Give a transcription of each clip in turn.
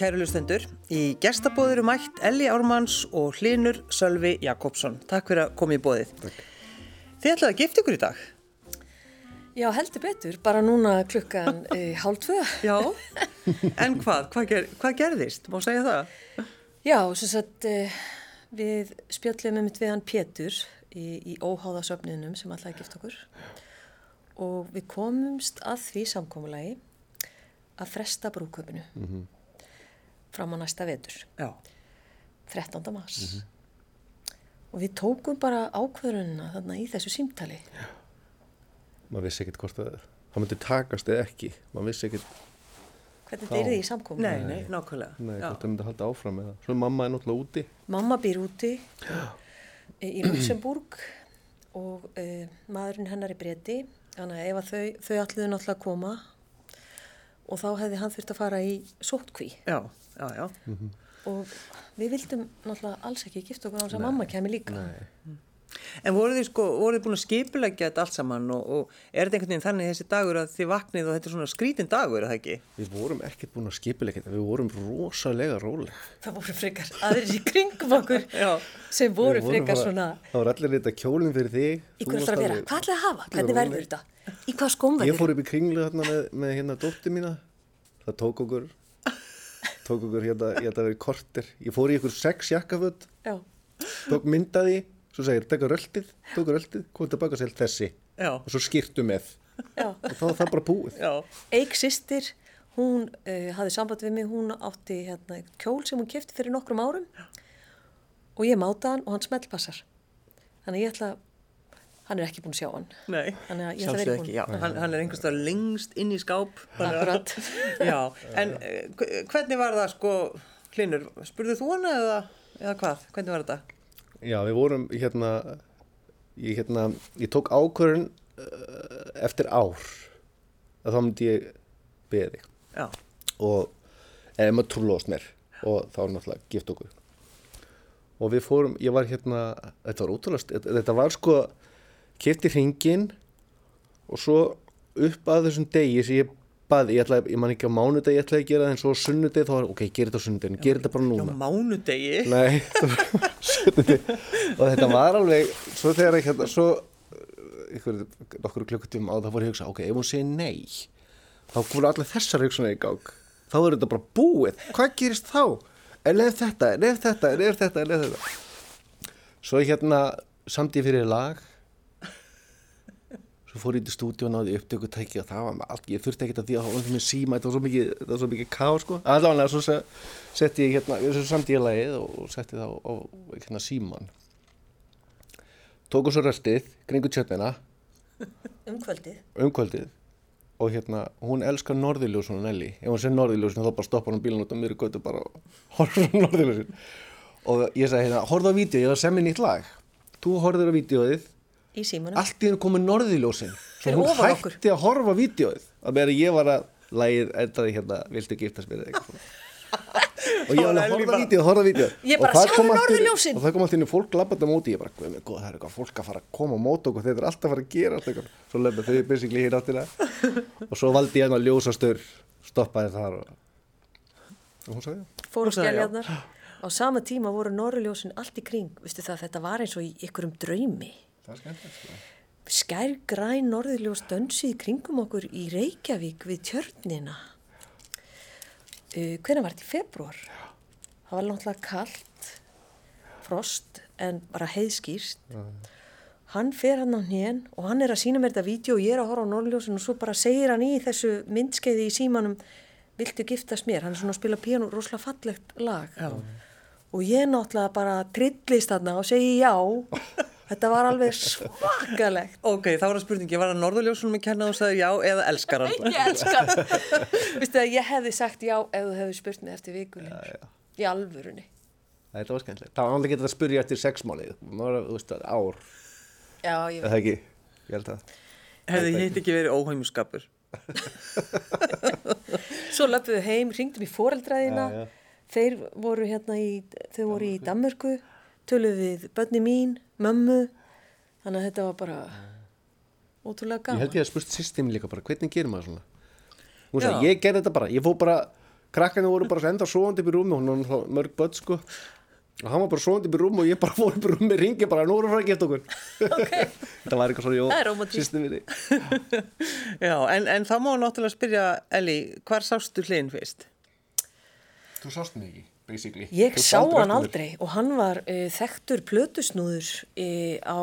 kæru lustendur. Í gestabóður um mætt Elli Ármanns og Hlinur Sölvi Jakobsson. Takk fyrir að koma í bóðið. Takk. Þið ætlaði að gifta ykkur í dag. Já, heldur betur. Bara núna klukkan e, hálf tvö. Já, en hvað? Hvað, ger, hvað gerðist? Má segja það? Já, svo að e, við spjöllum um mitt við hann Pétur í, í óháðasöfninum sem ætlaði að gifta okkur. Og við komumst að því samkómulagi að fresta brúköpunu. Mm -hmm fram á næsta vetur. Já. 13. mars. Mm -hmm. og við tókum bara ákveðuruna þarna í þessu símtali. Já. maður vissi ekkert hvort að það myndi takast eða ekki. Maður vissi ekkert hvernig þetta er því í samkómi nei, nei, nákvæmlega. Nei, hvort það myndi halda áfram eða. Svo mamma er náttúrulega úti. Mamma býr úti í Luxemburg og uh, maðurinn hennar er breyti þannig að ef þau, þau alliðu náttúrulega að koma og þá hefði hann þurft að fara í sótkví já já, já. Mm -hmm. og við vildum náttúrulega alls ekki gifta okkur á þess að mamma kemi líka Nei. En voru þið sko, voru þið búin að skipilegja þetta allt saman og, og er þetta einhvern veginn þannig þessi dagur að þið vaknið og þetta er svona skrítin dagur, er það ekki? Við vorum ekkert búin að skipilegja þetta, við vorum rosalega róleg. Það voru frekar aðeins í kringum okkur sem voru frekar svona... Það voru allir þetta kjólinn fyrir þig. Í hvað ætlar að vera? Hvað ætlar að hafa? Hvernig verður þetta? Í hvað skóm verður? Ég fór upp í kringlu hérna með, með hérna dótti mína, það tók okkur tók okkur hérna, ég ætla að vera í korter. Ég fór í ykkur sex jakkaföld tók myndaði, svo segir tekka röldið, tók röldið, kom tilbaka sér þessi. Já. og svo skýrtu með. Já. og þá var það bara búið. Eik sýstir, hún uh, hafði samband við mig, hún átti hérna, kjól sem hún kæfti fyrir nokkrum árum. Og ég máta hann og hann smellpassar. Þannig ég ætla að hann er ekki búin að sjá hann. Nei, sjálfsög ekki, já, hann, hann er einhverstað lengst inn í skáp. Akkurat. Já, en eh, hvernig var það sko, Hlinur, spurðuð þú hana eða, eða hvað, hvernig var þetta? Já, við vorum hérna ég, hérna, ég tók ákvörðun uh, eftir ár. Að þá myndi ég beði Já. Og eða maður trúlóst mér. Og þá er náttúrulega gift okkur. Og við fórum, ég var hérna þetta var útrúlega, þetta var sko kefti hringin og svo upp að þessum degi sem ég baði, ég, ætla, ég man ekki á mánudegi ég ætlaði að gera það en svo sunnudegi þá var ok, gera þetta á sunnudegin, gera þetta bara núna. Já, mánudegi? Nei, sunnudegi. Og þetta var alveg svo þegar ég hérna, svo ykkur, nokkur klukkutífum á það voru ég að hugsa ok, ef hún segir nei þá voru allir þessar hugsunar í gang. Þá er þetta bara búið, hvað gerist þá? Er leið þetta, leið þetta, leið þetta, leið þetta. Svo hérna samtíð fyrir lag svo fór ég til stúdíu og náði upptökutæki og það var allt, ég þurfti ekkert að því að það var síma, þetta var svo mikið, það var svo mikið ká sko, allavega svo setti ég hérna, þessu samtíðalagið og setti það á, hérna síman tóku svo röstið kringu tjötnina umkvöldið umkvöldið og hérna, hún elskar norðiljósun Nelly, ef hún sé norðiljósun þá bara stoppar hún bílun út á og götu bara horfður á norðiljósun og ég sagði hérna, horfðu á vídeo, ég var semmi nýtt lag. Þú horfður á vídeoið í símanum. Allt í hennu komið norðiljósin svo hún hætti okkur. að horfa vídeoið að meðan ég var að lægið endaði hérna viltu giftast mér og ég var að horfa vídeo horfa vídeo ég bara sjáðu norðiljósin og það kom alltaf inn í fólk labbað á móti. Ég bara, góð, það er eitthvað fólk að fara að koma á móti okkur. Þetta er alltaf að fara að gera alltaf. svo lefði þau basically hér áttina. Og svo valdi ég hérna ljósastur stoppaði þar og, og hún sagði fóru skelljarnar á sama tíma voru norðiljósin allt í kring. Vistu það, þetta var eins og í ykkurum draumi það er skemmtilegt sko. skær græn norðiljós dönsið kringum okkur í Reykjavík við tjörnina. Uh, hvernig var þetta? Í februar það var náttúrulega kallt frost en bara heiðskýrst uh. hann fer hann á hnén og hann er að sína mér þetta vídeo og ég er að horfa á norðiljósin og svo bara segir hann í þessu myndskeiði í símanum viltu giftast mér, hann er svona að spila piano rosalega fallegt lag. Já. og ég náttúrulega bara trillist þarna og segi já Þetta var alveg svakalegt. Ok, þá var það spurningi, var það Norðurljósunum í kenna og sagði já eða elskar hann? Ég elskar hann. Vistu að ég hefði sagt já ef þú hefði spurt mig eftir vikulinn. Í alvörunni. Þetta var skemmtilegt. Það var alveg getið að spurja eftir sexmálið. Það var, þú veist, ár. Já, ég veit. Það ekki, ég held að. Hefði hitt ekki verið óhæmuskapur? Svo löpuðu heim, ringdum í foreldraðina. Þeir voru hérna í, þau voru í Danmörku, töluðu við bönni mín mömmu. Þannig að þetta var bara ótrúlega gaman Ég held ég að spurt sýstim líka bara hvernig gerir maður svona? Hún sagði ég gerði þetta bara, ég fó bara krakkanu voru bara enda svoandi upp í rúmi, hún var mörg börn sko. Og hann var bara svoandi upp í rúmi og ég bara fór upp í rúmi, ringi bara, nú erum við að geta okkur. Ok. þetta var eitthvað svona, Það er jó, sýstum við því Já, en, en þá má náttúrulega spyrja, Elli, hvar sástu hlinn fyrst? Þú sást mig ekki, basically Ég sá hann aldrei og hann var uh, þekktur plötusnúður uh, á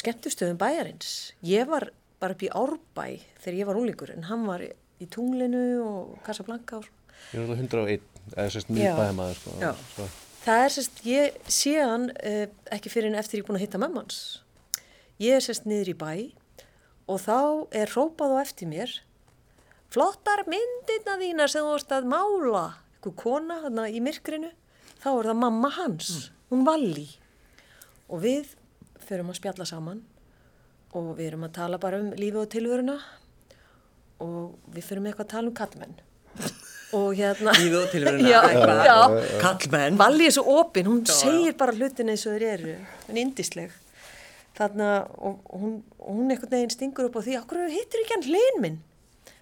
skemmtustöðum bæjarins. Ég var bara upp í Árbæ þegar ég var úlingur en hann var í Tunglinu og Casablanca og. Ég er alltaf 101, eða sérst Já. nýbæði maður sko. Já. Svo. Það er sérst, ég sé hann uh, ekki fyrir en eftir ég er búin að hitta mömmans. Ég er sérst niður í bæ og þá er hrópað á eftir mér flottar myndirna þínar sem þú vorst að mála eitthvað kona þarna í myrkrinu þá er það mamma hans, hún Valli og við förum að spjalla saman og við erum að tala bara um lífi og tilvöruna og við förum eitthvað að tala um kallmenn og hérna Lífið og tilveruna, já, eitthvað. já, Kallmenn. Valli er svo opinn, hún Já, segir bara hlutin eins og þeir eru, hún er indisleg. Þannig að hún, hún einhvern veginn stingur upp á því, okkur hittir ekki hann hlinn minn?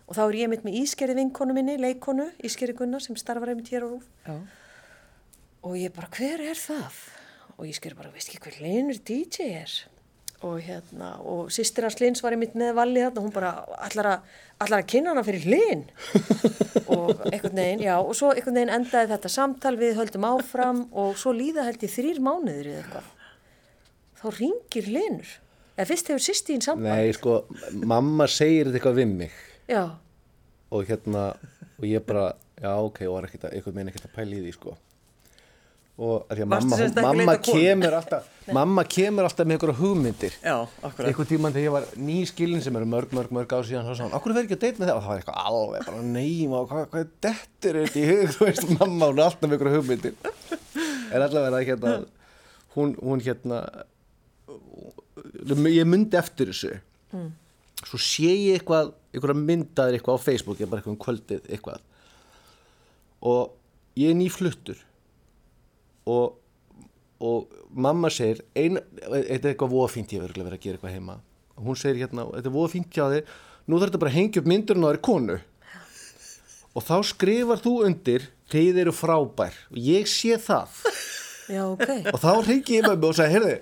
Og þá er ég mitt með ískerði vinkonu minni, leikonu, ískerði Gunnar sem starfar einmitt hér á Rúf. Já. Og ég bara, hver er það? Og ískerði bara, veist ekki hver hlinnur DJ er? Og hérna, og sýstir hans hlins var einmitt með Valli þarna, hún bara, allar að, allar að kynna hana fyrir hlinn. og einhvern veginn, já, og svo einhvern veginn endaði þetta samtal við höldum áfram og svo líða held ég þrýr mánuður eða eitthvað. Þá ringir hlinur. Eða fyrst hefur sýstíðin samband. Nei, sko, mamma segir þetta eitthvað við mig Já, og hérna, og ég bara, já, ok, og var ekkert að, eitthvað meina ekkert að pæla í því, sko. Og því að mamma, ekki mamma kemur alltaf, mamma kemur alltaf með einhverja hugmyndir. Einhvern tímann þegar ég var ný skilin sem eru mörg, mörg, mörg á síðan, þá sá hann, okkur verður ekki að deyta með það? Og það var eitthvað alveg, bara neym og hvað, hvað dettur er þetta í hug, þú veist, mamma, hún er alltaf með einhverja hugmyndir. En allavega hérna, hún, hún hérna, ég myndi eftir þessu svo sé ég eitthvað einhverja myndaðir eitthvað á Facebook ég bara eitthvað um kvöldið eitthvað. Og ég er nýfluttur. Og, og mamma segir ein, þetta er eitthvað voða fínt ég verður að vera að gera eitthvað heima. Og hún segir hérna, þetta er voða fínt hjá þig nú þarf þetta bara að hengja upp myndurinn á þér konu. Og þá skrifar þú undir þeir eru frábær. Og ég sé það. Já, ok. og þá ringi ég með mig og sagði, heyrðu,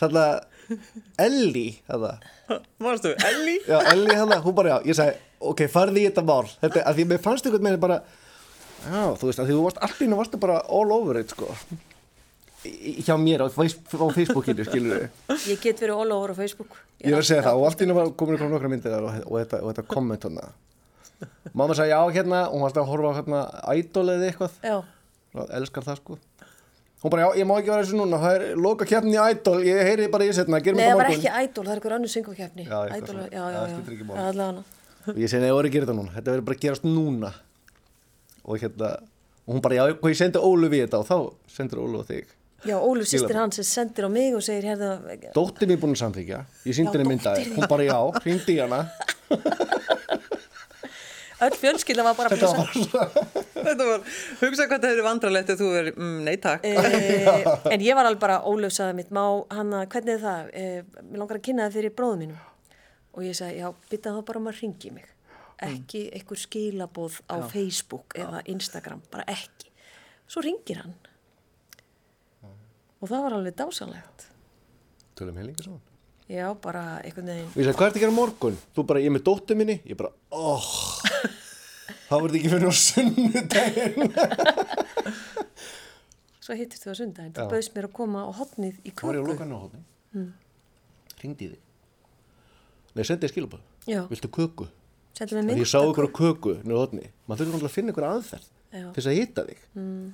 þarna Elli, þarna Mástu, Elli? já, Elli hana, hún bara, já, ég sagði ok, farði í þetta mál, þetta, að því mér fannst einhvern veginn bara, já, þú veist, að því þú varst allir varstu bara all over it, sko. Hjá mér á, á Facebookinu, skilur við Ég get verið all over á Facebook. ég var að segja það, og var komin ykkur nokkra myndir og, og, þetta, og þetta komment hana mamma sagði, já, hérna, og hún varst að horfa á hérna Idol eða eitthvað, Já, elskar það, sko hún bara, já, ég má ekki vera þessu núna það er loka keppni í Idol, ég heyri bara í setna gerum Nei, þetta það var morgun. ekki ædol, það er einhver annur syngvakefni. Já, eitthvað Idol, já, já, já. máli. Já, allavega ég segi, nei, ég voru að gera þetta núna þetta verður bara að gerast núna. Og hérna, og hún bara, já, hvað ég sendi Ólu við þetta og þá sendur Ólu á þig. Já, Ólu sýstir hans sem sendir á mig og segir, hérna, dóttir mér búin að samþykja, ég Já, síndi henni myndaði hún bara, já, öll fjölskylda var bara þetta var Þetta var, hugsa hvað það eru vandralegt ef þú verið, mm, nei takk. Eh, en ég var alveg bara Ólöf sagði mitt, má hanna, hvernig er það? Eh, mér langar að kynna það fyrir bróðum mínum. Og ég sagði, já, bytta þá bara um að ringi mig. Ekki einhver skilaboð á Facebook eða Instagram, bara ekki. Svo ringir hann. Og það var alveg dásanlegt. tölum heilingi svona Já, bara einhvern veginn. og ég sagði, hvað er þetta að gera morgun? þú bara, ég er með dóttir minni ég bara, óh þá verður ekki fyrir á sunnudaginn Svo hittist þú að sundaginn. Já. Þú bauðst mér að koma á hotnið í þá var ég á köku. lokan á hóðni mm. hringdi í þig nei, sendi ég skilabæð Já. viltu köku? Sendið mér Því mynd. ég sá ykkur á köku nýra hóðni maður þurfur náttúrulega að finna ykkur aðferð Já. til þess að hitta þig mm.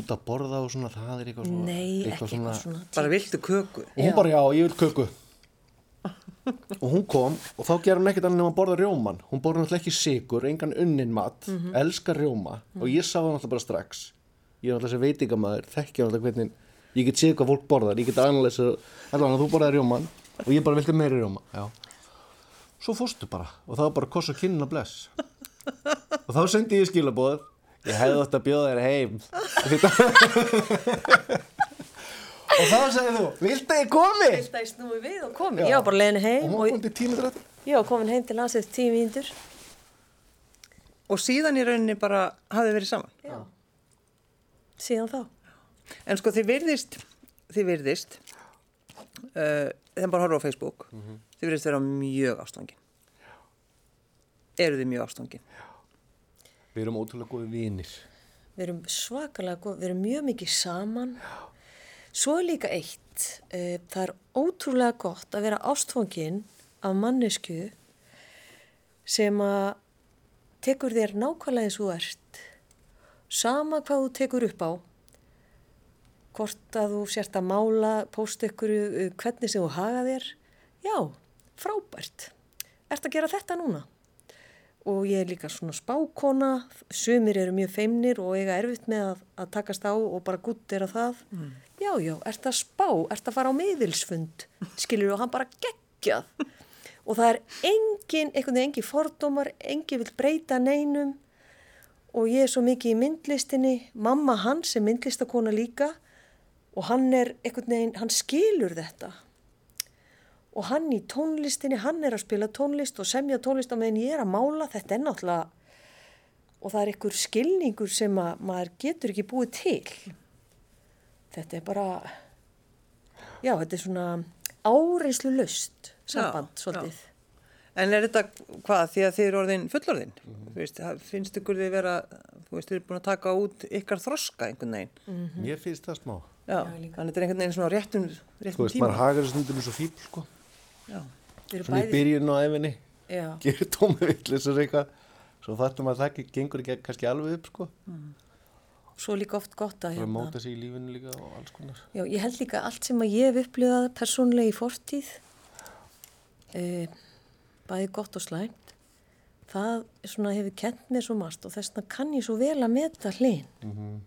út að borða og svona það er eitthvað svona Nei, ekki eitthvað svona. Bara viltu köku. og hún bara já, ég vil köku og hún kom og þá gerir hún ekkert annað en að borða rjóman hún borða náttúrulega ekki sigur, engan unnin mat elskar rjóma. Og ég sá það náttúrulega bara strax. Ég er náttúrulega þessi veitingamæður þekkja náttúrulega hvernig ég get séð hvað fólk borðar. Ég get aðanlega allavega þú borðaði rjóman og ég bara vilti meiri rjóma. Já. svo fórstu bara og það var bara koss og kynna bless. Og þá sendi ég skilabóð ég hefði átt að bjóða þér heim og þá sagði þú viltu ég komi? Vilt að ég snúi við og komi. Ég var bara leiðin og heim og tími drætti ég var komin heim til landsið tíu mínútur. og síðan í rauninni bara hafið verið saman. Já. Síðan þá. En sko þið virðist, þið virðist, uh, þeim bara horfa á Facebook, þið virðist vera mjög ástofangin. Eru þið mjög ástofangin? Við erum ótrúlega góði vinir. Við erum svakalega góð, við erum mjög mikið saman. Svo er líka eitt, uh, það er ótrúlega gott að vera ástfangin af mannesku sem að tekur þér nákvæmlega eins og ert. Sama hvað þú tekur upp á, hvort að þú sért að mála, pósta ykkur uh, hvernig sem þú haga þér. Já, frábært. Ert að gera þetta núna? Og ég er líka svona spákona, sumir eru mjög feimnir og eiga erfitt með að, að takast á og bara guttir að það. Mm. Já, já, ert að spá, ert að fara á miðilsfund, skilur og hann bara geggjað. Og það er engin, einhvern veginn engin fordómar, engin vil breyta neinum og ég er svo mikið í myndlistinni, mamma hans er myndlistakona líka og hann er einhvern veginn, hann skilur þetta og hann í tónlistinni, hann er að spila tónlist og semja tónlist á meðan ég er að mála, þetta er náttúrulega, og það er einhver skilningur sem að maður getur ekki búið til. Þetta er bara, já, þetta er svona áreinslu löst samband, Já, svolítið. En er þetta hvað, því að þið eru orðin fullorðin? Þú veist, það- finnst ykkur þið vera, þú veist, þið eru búin að taka út ykkar þroska einhvern veginn. Mér finnst það smá. Já, Já, líka. þannig þetta er einhvern veginn svona á réttum, Þú réttum veist, tíma. maður hagar þessu stundum eins og fíl, sko. Svona í bæði, byrjun á æfinni, já, gerir tómi villisur eitthvað. Svo þartum að það gengur ekki kannski alveg upp, sko. svo líka oft gott að Það að hérna. móta sig í lífinu líka og alls konar. Já, ég held líka allt sem að ég hef upplifað persónlega í fortíð, e, bæði gott og slæmt, það svona hefur kent mér svo margt og þess vegna kann ég svo vel að meta hlinn.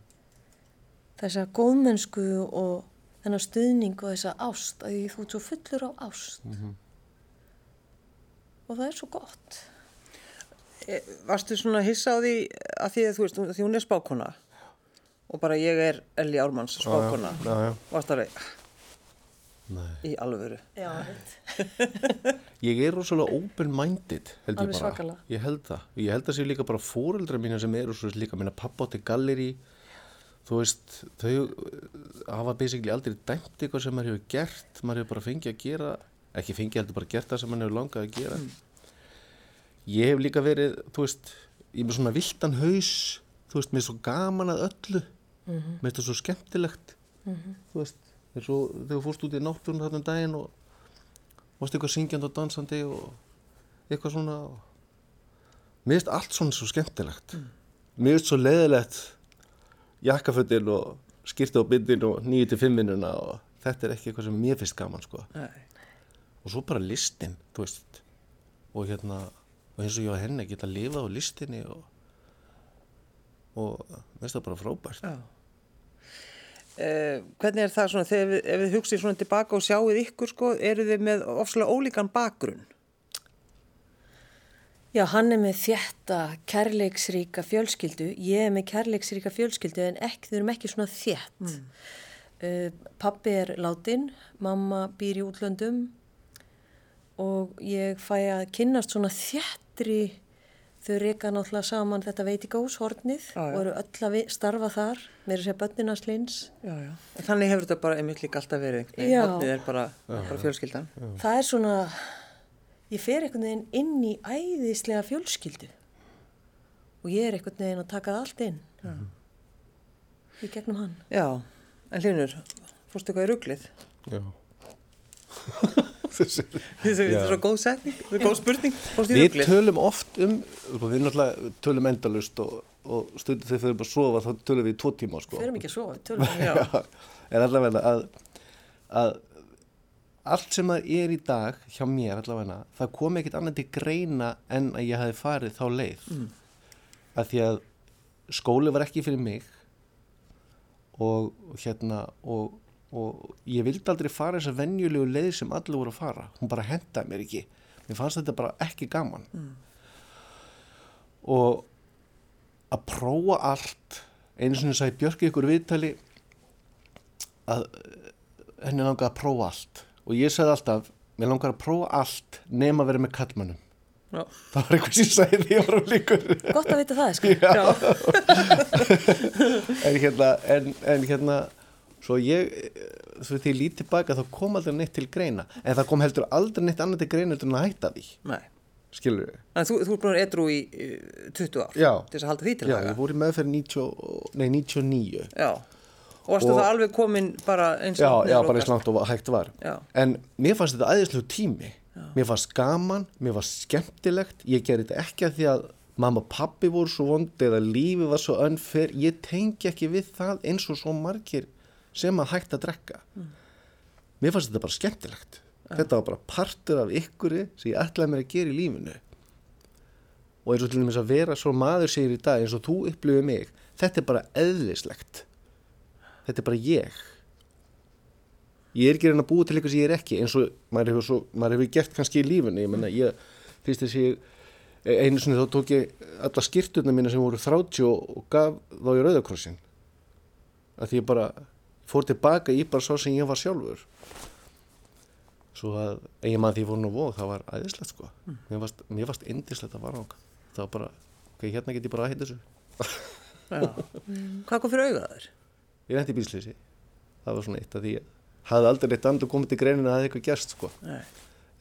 Þessa góðmennsku og þennan stuðning og þessa ást, að því þú ert svo fullur á ást. Og það er svo gott. E, varstu svona hissa á því að því að þú veist, því hún er spákona og bara ég er Elli Ármanns spákona. Varst alveg Nei. í alvöru. Já, Ég er rosalega open-minded, held ég bara. Ég held það. Ég held það séu líka bara fóreldra mína sem eru svo líka, minna pappa átti galleri, þú veist, þau uh, hafa basically aldrei dæmt eitthvað sem maður hefur gert, maður hefur bara fengið að gera, ekki fengið heldur bara gert það sem maður hefur langað að gera. Ég hef líka verið, þú veist, ég er með svona viltan haus, þú veist, mér er svo gaman að öllu, mér er þetta svo skemmtilegt, þú veist, eins og þegar þú fórst út í náttúrun þarna um daginn og varst eitthvað syngjandi og dansandi og eitthvað svona og... mér finnst allt svona svo skemmtilegt. Mér finnst svo leiðilegt jakkafötin og skýrta á bindin og 9-5 minnuna og þetta er ekki eitthvað sem mér finnst gaman sko Nei. og svo bara listin, veist og hérna og eins og ég og henni geta lifað á listinni og og finnst það bara frábært Já. Eh, hvernig er það svona, þegar við, ef við hugsið svona tilbaka og sjáuð ykkur sko, eru þið með ofslega ólíkan bakgrunn? Já, hann er með þjætta, kærleiksríka fjölskyldu. Ég er með kærleiksríka fjölskyldu en ekki, þau erum ekki svona þjætt. Mm. Uh, pappi er látin, mamma býr í útlöndum og ég fæ að kynnast svona þjættri, þau reyka náttúrulega saman þetta veitingás, hornið Já, já. og eru öll að starfa þar, með að segja börnina slins. Já, já. En þannig hefur þetta bara einmitt líka alltaf verið. einhvern veginn. Já. Hornið er bara, bara fjölskyldan. Það er svona, ég fer einhvern veginn inn í æðislega fjölskyldu og ég er einhvern veginn að taka allt inn í gegnum hann. Já, en Hlinur, fórstu eitthvað í rugglið? Já. Þetta er svo góð setning, þetta er góð spurning. Fórstu í Við rugglið? tölum oft um, sko, við náttúrulega tölum endalust og, og stundum þegar við erum að sofa þá tölum við í tvo tíma sko. Við erum ekki að sofa, við tölum um Já. en allavega að, að allt sem það er í dag hjá mér allavega, það kom ekkert annað til greina en að ég hafi farið þá leið. Mm. að því að skóli var ekki fyrir mig og hérna og, og ég vildi aldrei fara þessa venjulegu leið sem allir voru að fara. Hún bara hendaði mér ekki. Mér fannst þetta bara ekki gaman. Og að prófa allt einu sinni sagði Björk í ykkur viðtali að henni langaði að prófa allt og ég sagði alltaf, mér langar að prófa allt nema að vera með kallmönnum Já. það var eitthvað sem sagði því að ég var um líkur Gott að vita það, sko. en hérna en, en hérna svo ég, svo því ég lít tilbaka þá kom aldrei neitt til greina en það kom heldur aldrei neitt annað til greina en að hætta því Nei. skilur við En þú, þú er búin að edru í uh, 20 ár Já. til þess að halda því til Já, haga. ég fór í meðferð 90, nei, 99 Já. Og varstu Og- það alveg komin bara eins Já, langt já, niður bara og eins langt og hægt var. Já. En mér fannst þetta aðeinslegu tími. Mér fannst gaman, mér fannst skemmtilegt. Ég gerði þetta ekki að því að mamma og pappi voru svo vondi eða lífi var svo önfer Ég tengi ekki við það eins og svo margir sem að hægt að drekka. Mér fannst þetta bara skemmtilegt. Þetta var bara partur af ykkuri sem ég ætlaði mér að gera í lífinu. Og eins og til dæmis að vera svo maður segir í dag eins og þú upplifið mig þetta er bara eðlislegt þetta er bara ég. Ég er ekki reyna að búa til eitthvað sem ég er ekki eins og maður hefur, svo, maður hefur gert kannski í lífunni ég menna ég, fyrst þess að ég einu sinni þá tók ég alla skýrturna mína sem voru 30 og, og gaf þá í rauðakrossin að því ég bara fór tilbaka í bara svo sem ég var sjálfur. Svo að ég maður því ég fór nú vóð það var æðislegt sko. Mér varst, mér varst indislegt að vara á það var bara, ok, hérna get ég bara að hitta þessu. Hvað kom fyrir augað ég vendi bílslýsi það var svona eitt að því ég hafði aldrei neitt andur komið til greinin að það hefði eitthvað gerst sko.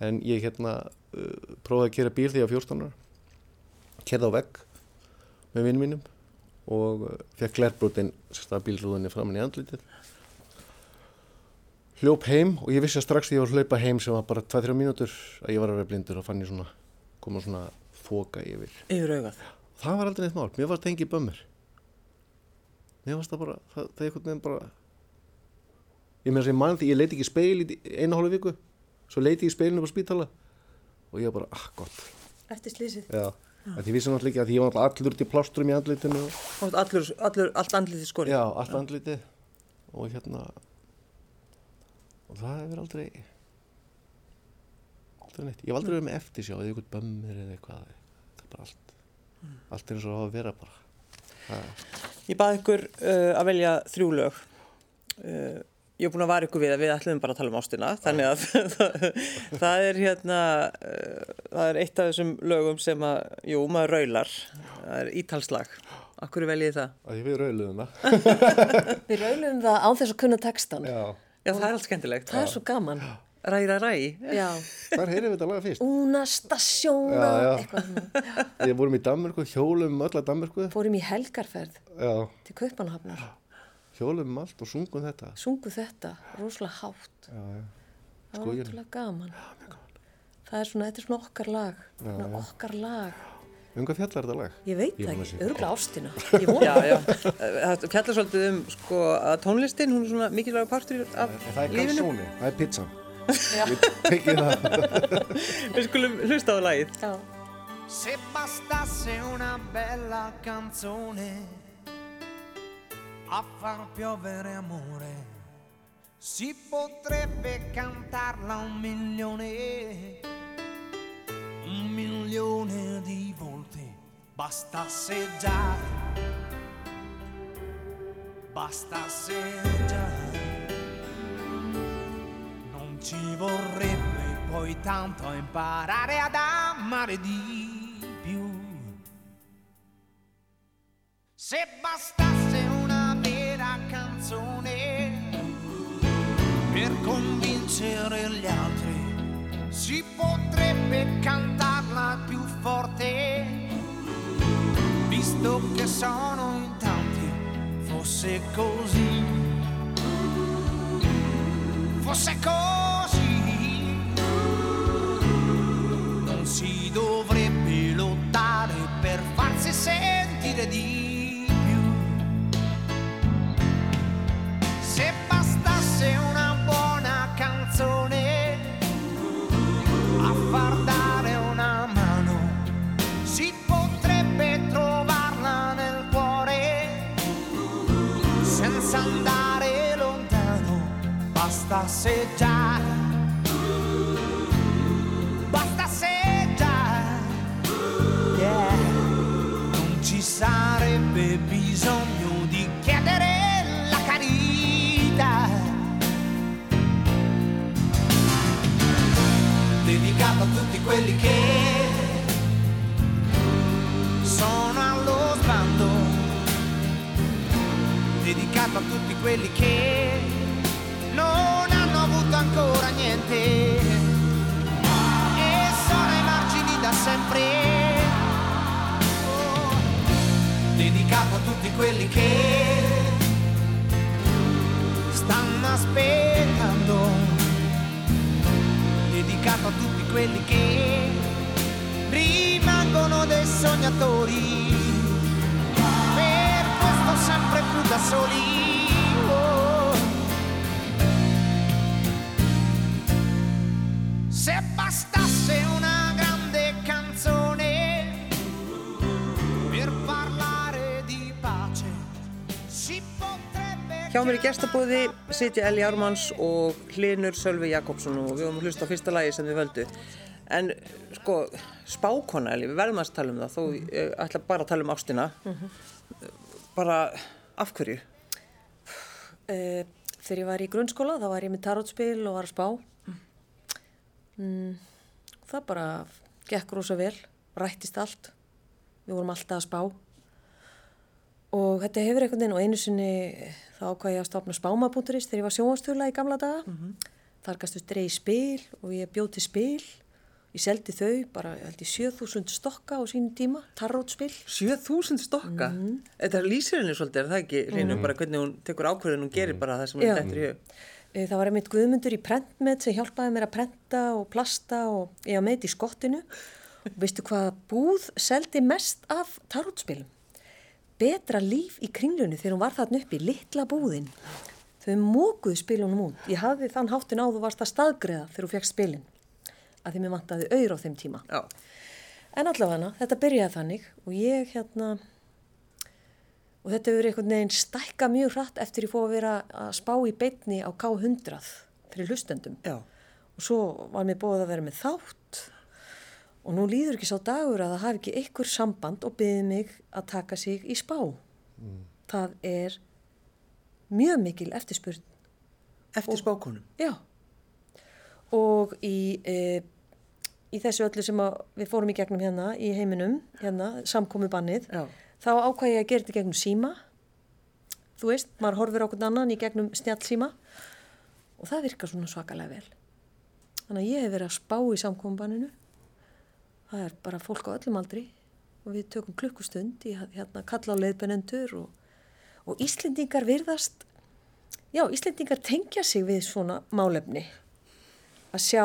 En ég hérna uh, prófaði að kera bíl því á 14 ára. Kerði á vegg með vinnum mínum og uh, fekk glerbrotin sérstæða bílrúðinni framan í andlitið. Hljóp heim og ég vissi að strax því ég var að hlaupa heim sem var bara 2-3 mínútur að ég var að vera blindur og fann ég svona koma svona þoka yfir. Yfir augað. það var aldrei neitt mál, mér var það engið bömmur mér varst það bara það, það er einhvern veginn bara ég meina sem mann því ég leiti ekki speil í einu hálfu viku. Svo leiti ég speilinu á spítala og ég var bara, ah gott. Eftir slísið. já, að því vissi náttúrulega ekki að því ég var allur út í plástrum í andlitinu og, ert Allur, allur, allt andlitið skorið. já, allt andlitið. Og hérna og það hefur aldrei aldrei neitt. Ég hef aldrei verið með eftirsjá eða einhvern bömmur eða eitthvað. Það er bara allt allt er eins og það að vera bara Ég baði ykkur uh, að velja þrjú lög. Uh, ég er búin að vara ykkur við að við ætlum bara að tala um ástina. Þannig að það er hérna, uh, það er eitt af þessum lögum sem að, jú, maður raular. Það er ítalslag. Akkur veljið það? að ég við rauðluðum það Við raunum það á þess að kunna textan. já, Já, það er allt skemmtilegt. Það er svo gaman. Ræra ræ. Já. hvar heyrðum við þetta laga fyrst? Una stasjóna, Já, já. eitthvað svona. Ég vorum í Danmörku, hjólum um alla Danmörku Fórum í helgarferð Já, til Kaupanhafnar. hjólum um allt og sungum þetta Sungu þetta, rosalega hátt. Já, já, Það var Skóginum. ótrúlega gaman. Það er svona, þetta er svona okkar lag. Svona okkar lag. um hvað fjallar þetta lag? Ég veit það ekki, örgulega ástina. Ég vona Já, já. Það fjallar svolítið um, sko, að tónlistin, hún er svona mikilvæg partur af Það er lífinu. kalsóni, það er pizzan Við skulum hlusta á lagið. Já. Se bastasse una bella canzone a far piovere amore, si potrebbe cantarla un milione, un milione di volte. Bastasse già, bastasse già. Ci vorrebbe poi tanto imparare ad amare di più. Se bastasse una vera canzone per convincere gli altri, si potrebbe cantarla più forte, visto che sono in tanti, fosse così. Fosse così, sentire di più. Se bastasse una buona canzone a far dare una mano, si potrebbe trovarla nel cuore senza andare lontano, bastasse già, quelli che sono allo sbando, dedicato a tutti quelli che non hanno avuto ancora niente e sono ai margini da sempre. Oh, dedicato a tutti quelli che stanno aspettando, dedicato a tutti quelli che rimangono dei sognatori, per questo sempre più da soli. Mér í gestabóði sitja Eli Ármanns og Hlinur Sölvi Jakobsson og við höfum að hlusta á fyrsta lagi sem þið völdu. En sko, spákona Eli, við verðum að tala um það, þó ég ætla bara að tala um ástina. Bara af hverju? Uh, þegar ég var í grunnskóla þá var ég með tarotspil og var að spá. Mm, það bara gekk rosa vel, rættist allt. Við vorum alltaf að spá. Og þetta hefur einhvern veginn og einu sinni þá ákvað ég að stopna spáma.is þegar ég var sjónvastöla í gamla daga. Þar gastu dreigi spil og ég bjóti spil. Ég seldi þau bara, ég held ég, 7000 stokka á sínum tíma, tarotspil. 7000 stokka? Þetta lýsir henni svolítið, er það ekki, Hlinur, bara hvernig hún tekur ákvörðin, hún gerir bara það sem hún þetta í hug. Eh, Það var einmitt Guðmundur í prentmet sem hjálpaði mér að prenta og plasta og ég var með þetta í skottinu. Og veistu hvað búð seldi mest af tarotspilum? Betra líf í kringlunni þegar hún var þarna uppi, litla búðin. Þau mókuðu spilunum út. Ég hafði þann háttin á þú varst að staðgreða þegar þú fegst spilin. Að því mér vantaði auður á þeim tíma. Já, En allavega, þetta byrjaði þannig og ég hérna, og þetta hefur einhvern veginn stækka mjög hratt eftir ég fóð að vera að spá í beitni á K100 fyrir hlustendum. já. Og svo var mér búið að vera með þátt og nú líður ekki sá dagur að það hafi ekki ykkur samband og byggði mig að taka sig í spá. Það er mjög mikil eftirspurn Eftir spákonum. Já. Og í, e, í þessu öllu sem við fórum í gegnum hérna í heiminum, hérna, samkomi bannið, Já. þá ákvæði ég að gera þetta gegnum síma. Þú veist, maður horfir okkur annan í gegnum snjall síma og það virkar svona svakalega vel. Þannig að ég hef verið að spá í samkomi banninu. Það er bara fólk á öllum aldri og við tökum klukkustund í hérna, kalla á leiðbennendur og, og Íslendingar virðast Já, Íslendingar tengja sig við svona málefni. Að sjá,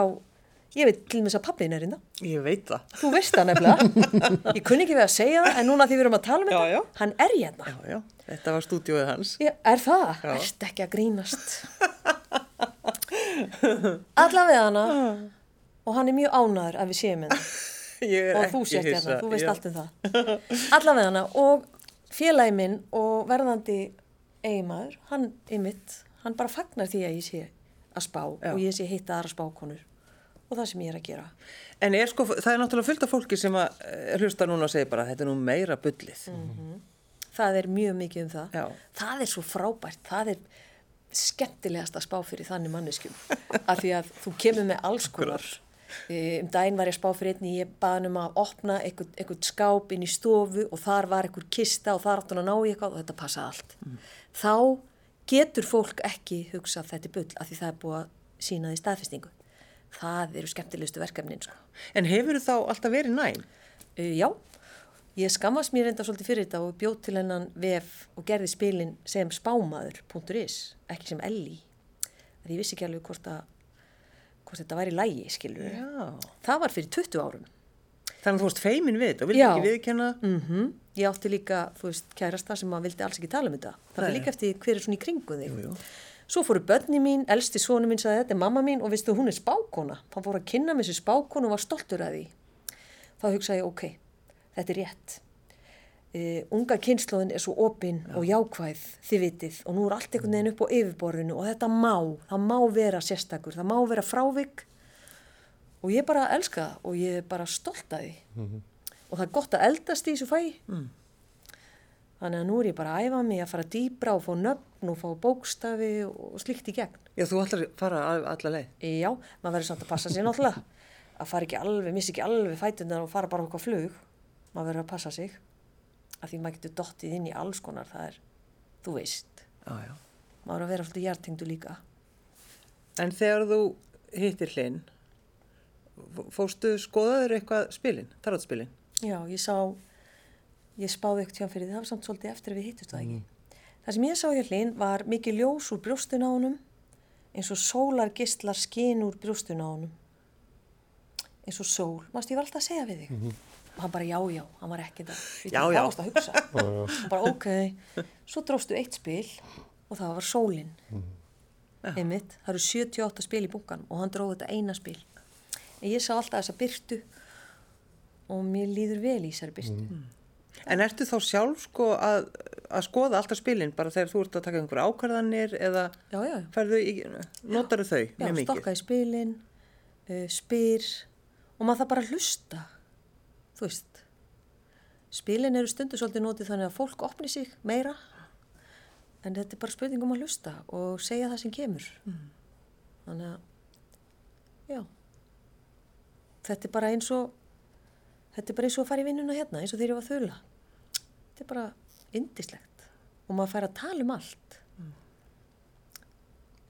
ég veit til með þess að pappin er hérna. Ég veit það. Þú veist það nefnilega. Ég kunni ekki við að segja það, en núna því við erum að tala um þetta, hann er hérna. Já, já, þetta var stúdíóið hans. Já, er það? Já. Erst ekki að grínast. Allavega hana, og hann er mjög ánæður að við séum hérna. Og þú sést hérna, þú veist Já. allt um það. Allavega hana, og félagi minn og verðandi eiginmaður, hann er mitt, hann bara fagnar því að ég sé að spá Já. og ég sé hitta aðra spákonur og það sem ég er að gera. En er sko, það er náttúrulega fullt af fólki sem að eh, hlusta núna og segir bara þetta er nú meira bullið. Það er mjög mikið um það. Já. Það er svo frábært, það er skemmtilegast að spá fyrir þannig manneskjum. af því að þú kemur með alls konar. Um daginn var ég að spá fyrir einni, ég baði um að opna einhvern, einhvern skáp inn í stofu og þar var einhver kista og þar átt hún að ná í eitthvað og þetta passaði allt. Þá getur fólk ekki hugsað þetta bull af því það er búið að sína því staðfestingu. Það eru skemmtilegustu verkefnin sko. En hefur þá alltaf verið næm? Uh, já, ég skammast mér enda svolítið fyrir þetta og bjóð til hennan vef og gerði spilin sem spámaður.is, ekki sem Elli. Því ég vissi ekki alveg hvort, að, hvort þetta væri lægi, skilur. Já. Það var fyrir 20 árum. Þannig að þú varst feimin við þetta og vildi Já. ekki viðkenna. Mm Ég átti líka, þú veist, kærasta sem að vildi alls ekki tala um þetta. Það er líka eftir hver er svona í kringu þig. Jú, jú. Svo fóru börni mín, elsti sonu mín sagði þetta er mamma mín og veistu hún er spákona. Hann fór að kynna með sér spákonu og var stoltur að því. Þá hugsaði ég, ok, þetta er rétt. Uh, unga kynnslóðin er svo opinn og jákvæð, þið vitið, og nú er allt einhvern veginn upp á yfirborðinu og þetta má, það má vera sérstakur, það má vera frávik og ég bara elska það og ég er bara stolt að því. Og það er gott að eldast í þessu fæi. Þannig að nú er ég bara að æfa mig að fara dýbra og fá nöfn og fá bókstafi og slíkt í gegn. Já, þú ætlar að fara að, alla leið. Já, maður verður samt að passa sér náttúrulega. Að fara ekki alveg, missi ekki alveg fætunar og fara bara okkar flug. Maður verður að passa sig. Að því maður getur dottið inn í alls konar, það er, þú veist, já. maður að vera svolítið hjartingdu líka. En þegar þú hittir hlinn, fóstu skoðaður eitthvað spilin, tarotspilin? Já, ég sá, ég spáði ekkert hjá fyrir því, það var samt svolítið eftir að við hittust það ekki. Það sem ég sá hjá hlinn var mikið ljós úr brjóstun á honum, eins og sólargistlar skin úr brjóstun á honum. Eins og sól, mást ég var alltaf að segja við þig. Og hann bara já, já, hann var ekki það. Já, já. Varst að hugsa. hann bara ok, svo dróstu eitt spil og það var sólinn. Einmitt, það eru 78 spil í bunkan og hann dróði þetta eina spil. En ég sá alltaf þessa byrtu og mér líður vel í þessari byrtu. En ertu þá sjálf sko að, að skoða alltaf spilin bara þegar þú ert að taka einhverja ákvarðanir eða Já, já, færðu í, notaru þau já, mjög mikið? stokka í spilin, uh, spyr og maður það bara hlusta, þú veist. Spilin eru stundu svolítið notið þannig að fólk opni sig meira en þetta er bara spurning um að hlusta og segja það sem kemur. Þannig að, já, þetta er bara eins og, þetta er bara eins og að fara í vinnuna hérna, eins og þegar ég var þula. Þetta er bara indislegt og maður fær að tala um allt.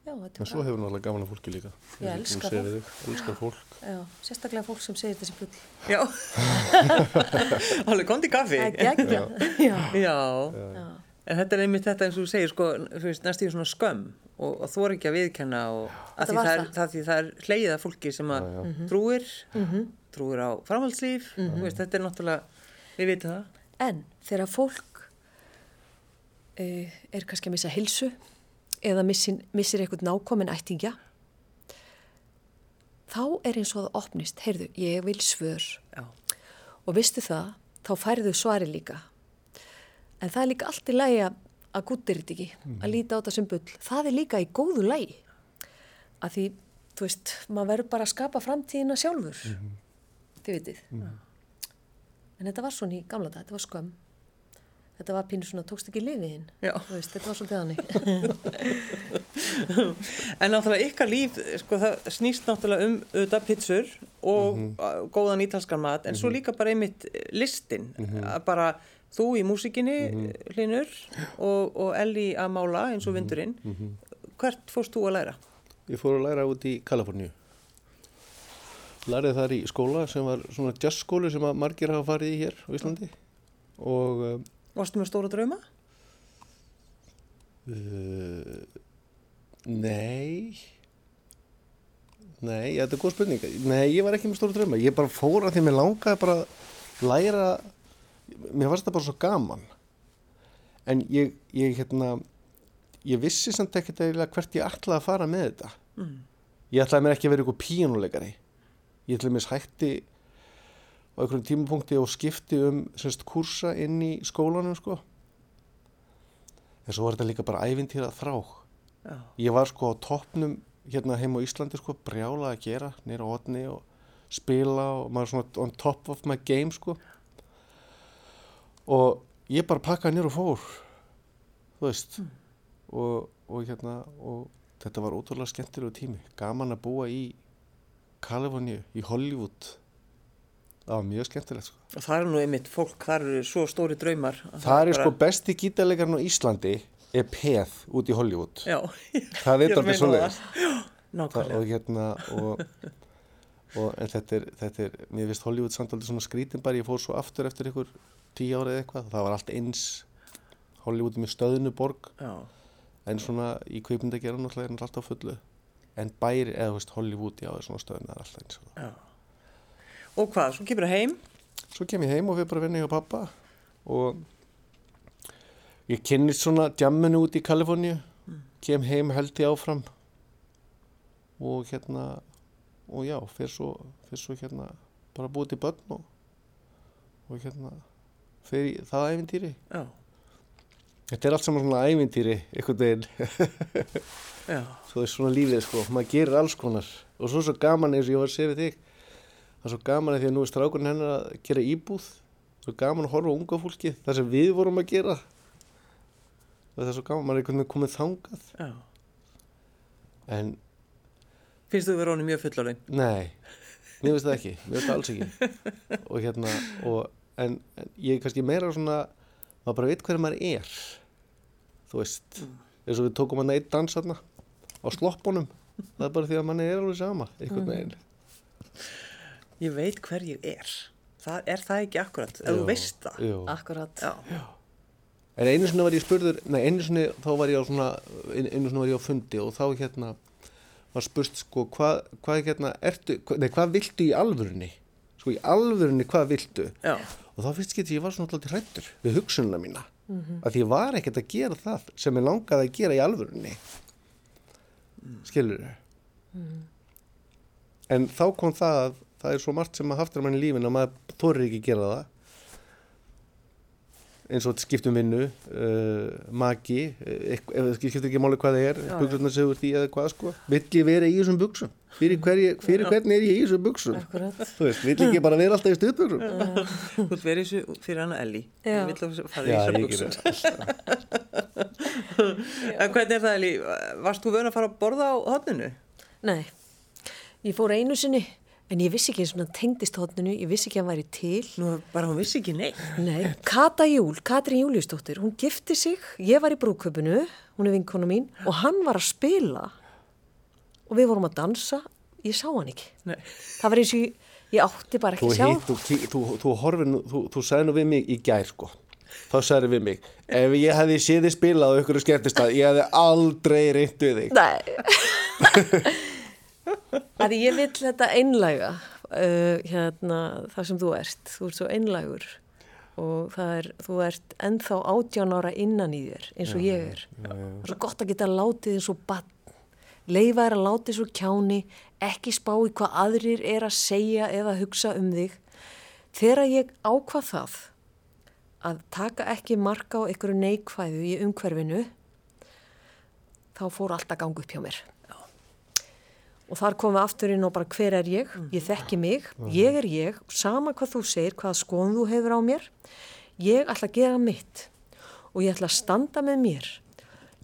Já, En er svo hefur náttúrulega gaman að fólki líka. Ég elska Hún segir þig, elskar fólk. Já, sérstaklega fólk sem segir þessi bull. Já, alveg komdi kaffi. Já. Já, Já. en þetta er einmitt þetta eins og þú segir sko, þú veist, næstíðu svona skömm og, og þú er ekki að viðkenna og að Þetta því var það, það. það, því það er hleyið af fólki sem að trúir, trúir á framhaldslíf, þú veist, þetta er náttúrulega, við vitum það. En þegar fólk uh, er kannski að missa hilsu eða missin, missir eitthvað nákomin ættingja, þá er eins og það opnist. Heyrðu, ég vil svör. Já, Og vistu það, þá færðu svari líka. En það er líka allt í lægi að, guttir þetta ekki, að líta á þetta sem bull. Það er líka í góðu lægi. Að því, þú veist, maður verður bara að skapa framtíðina sjálfur. Þið vitið. En þetta var svona í gamla dag, þetta var skömm. Þetta var pínu svona, tókst ekki. Þú veist, þetta var svolítið hannig. En náttúrulega ykkar líf, sko, það snýst náttúrulega um auðvitað pizzur og Mhm. mm góðan ítalskan mat, en svo líka bara einmitt listin, Mhm. að bara þú í músikinni, hlinur, og, og Elli að mála eins og Mhm. vindurinn. Hvert fórst þú að læra? Ég fór að læra út í Kaliforníu. Lærið þar í skóla sem var svona jazzskóli sem að margir hafa farið í hér á Íslandi. Og um, Varstu með stóra drauma? uh, nei, nei, þetta er góð spurning. Nei, ég var ekki með stóra drauma. Ég bara fór að því mér langaði bara að læra, mér fannst þetta bara svo gaman. En ég, ég hérna, ég vissi samt ekkert eiginlega hvert ég ætlaði að fara með þetta. Ég ætlaði mér ekki að vera ykkur pínuleikari. Ég ætlaði mér hætti á einhverjum tímapunkti og skipti um semst, kursa inn í skólanum sko. En svo var þetta líka bara ævintýra þrá. Já. Ég var sko á toppnum hérna heim á Íslandi sko, brjála að gera, nýra á hotni og spila og maður svona on top of my game sko. Og ég bara pakkaði nýra og fór, þú veist, og, og hérna, og þetta var ótrúlega skemmtilegu tími. Gaman að búa í Kaliforníu, í Hollywood. Það var mjög skemmtilegt sko. Og það er nú einmitt fólk, það eru svo stóri draumar. að Það er bara- sko besti gítarleikarinn á Íslandi er peð út í Hollywood. Já, Það er það. Já, Það- Nákvæmlega. og hérna og, og þetta er, þetta er mér finnst Hollywood samt aldrei svona skrítin bara ég fór svo aftur eftir ykkur tíu ára eða eitthvað það var allt eins Hollywood er mjög stöðnu borg Já, en svona í kveipmyndagerðan náttúrulega er hann alltaf fullu en bæri eða veist Hollywood já er svona stöðnu það er alltaf eins já. Og hvað, svo kemur það heim? svo kem ég heim og við bara vinna hjá pappa og ég kynnist svona djamminu út í Kaliforníu. Kem heim held ég áfram. Og hérna og já, fyrir svo, fyrir svo hérna bara búið til börn og, og hérna fyrir það æfintýri Já, þetta er allt saman svona æfintýri einhvern veginn, já, svo er svona lífið sko. Maður gerir alls konar. Og svo svo gaman eins og ég var að segja við þig það er svo gaman að því að nú er strákurinn hennar að gera íbúð. Svo gaman að horfa á unga fólki það sem við vorum að gera. Það er svo gaman, maður er einhvern veginn komið þangað. Já. en Finnst þú vera honum mjög fullorðin? nei, mér finnst það ekki. Mér finnst það alls ekki. Og hérna, og, en, en ég er kannski meira svona maður bara veit hverju maður er þú veist. Eins og við tókum hann eitt dans þarna á sloppunum. Það er bara því að manni er alveg sama einhvern veginn Ég veit hver ég er. Það er það ekki akkurat, ef þú veist það. jú. Akkurat. Já. En einu sinni var ég spurður, nei einu sinni þá var ég á svona, einu sinni var ég á fundi og þá hérna var spurt sko hvað, hvað hérna ertu, hva- nei hvað viltu í alvörunni? Sko í alvörunni hvað viltu? Já. Og þá finnst ekki að ég var svona alltaf hrættur við hugsununa mína. Mm Að því ég var ekkert að gera það sem ég langaði að gera í alvörunni. Skilur En þá kom það að það er svo margt sem að haftur mann í lífinu að maður þorir ekki að gera það eins og skiptum vinnu uh, maki uh, ef það skiptir ekki máli hvað það er buksurnar segur því eða hvað sko vill ég vera í þessum buksum fyrir, hverji, fyrir hvernig er ég í þessum buksum Akkurat. þú veist, vill ekki bara vera alltaf í stuðbuksum Þú vilt vera í þessu fyrir hana Elli. Já. Ég vil að fara í já, þessu ég buksum. En hvernig er það Elli? Varst þú vön að fara að borða á hotninu? Nei, ég fór einu sinni, en ég vissi ekki eins og hann tengdist hóttinu, ég vissi ekki að hann væri til. Nú, bara hún vissi ekki neitt. Nei, Kata Júl, Katrín Júliusdóttir, hún gifti sig, ég var í brúköpunu, hún er vinkona mín, og hann var að spila og við vorum að dansa, ég sá hann ekki. Nei. Það var eins og ég, ég átti bara ekki að sjá. þú, þú, þú, þú horfir nú, þú, þú sagði nú við mig í gær sko þá sagði við mig ef ég hefði séð þið spilað á ykkur skemmtist að ég hefði aldrei reynt við þig Nei. að ég vill þetta einlæga, uh, hérna, það sem þú ert, þú ert svo einlægur og það er, þú ert ennþá átján ára innan í þér eins og ég er. Það er svo gott að geta látið eins og bann. Leifa er að láti svo kjáni, ekki spá í hvað aðrir er að segja eða hugsa um þig. Þegar ég ákvað það að taka ekki marka á einhverju neikvæðu í umhverfinu, þá fór allt að ganga upp hjá mér. Og þar komum við aftur inn og bara hver er ég? Ég þekki mig, ég er ég, sama hvað þú segir, hvaða skoðum þú hefur á mér. Ég ætla að gera mitt. Og ég ætla að standa með mér.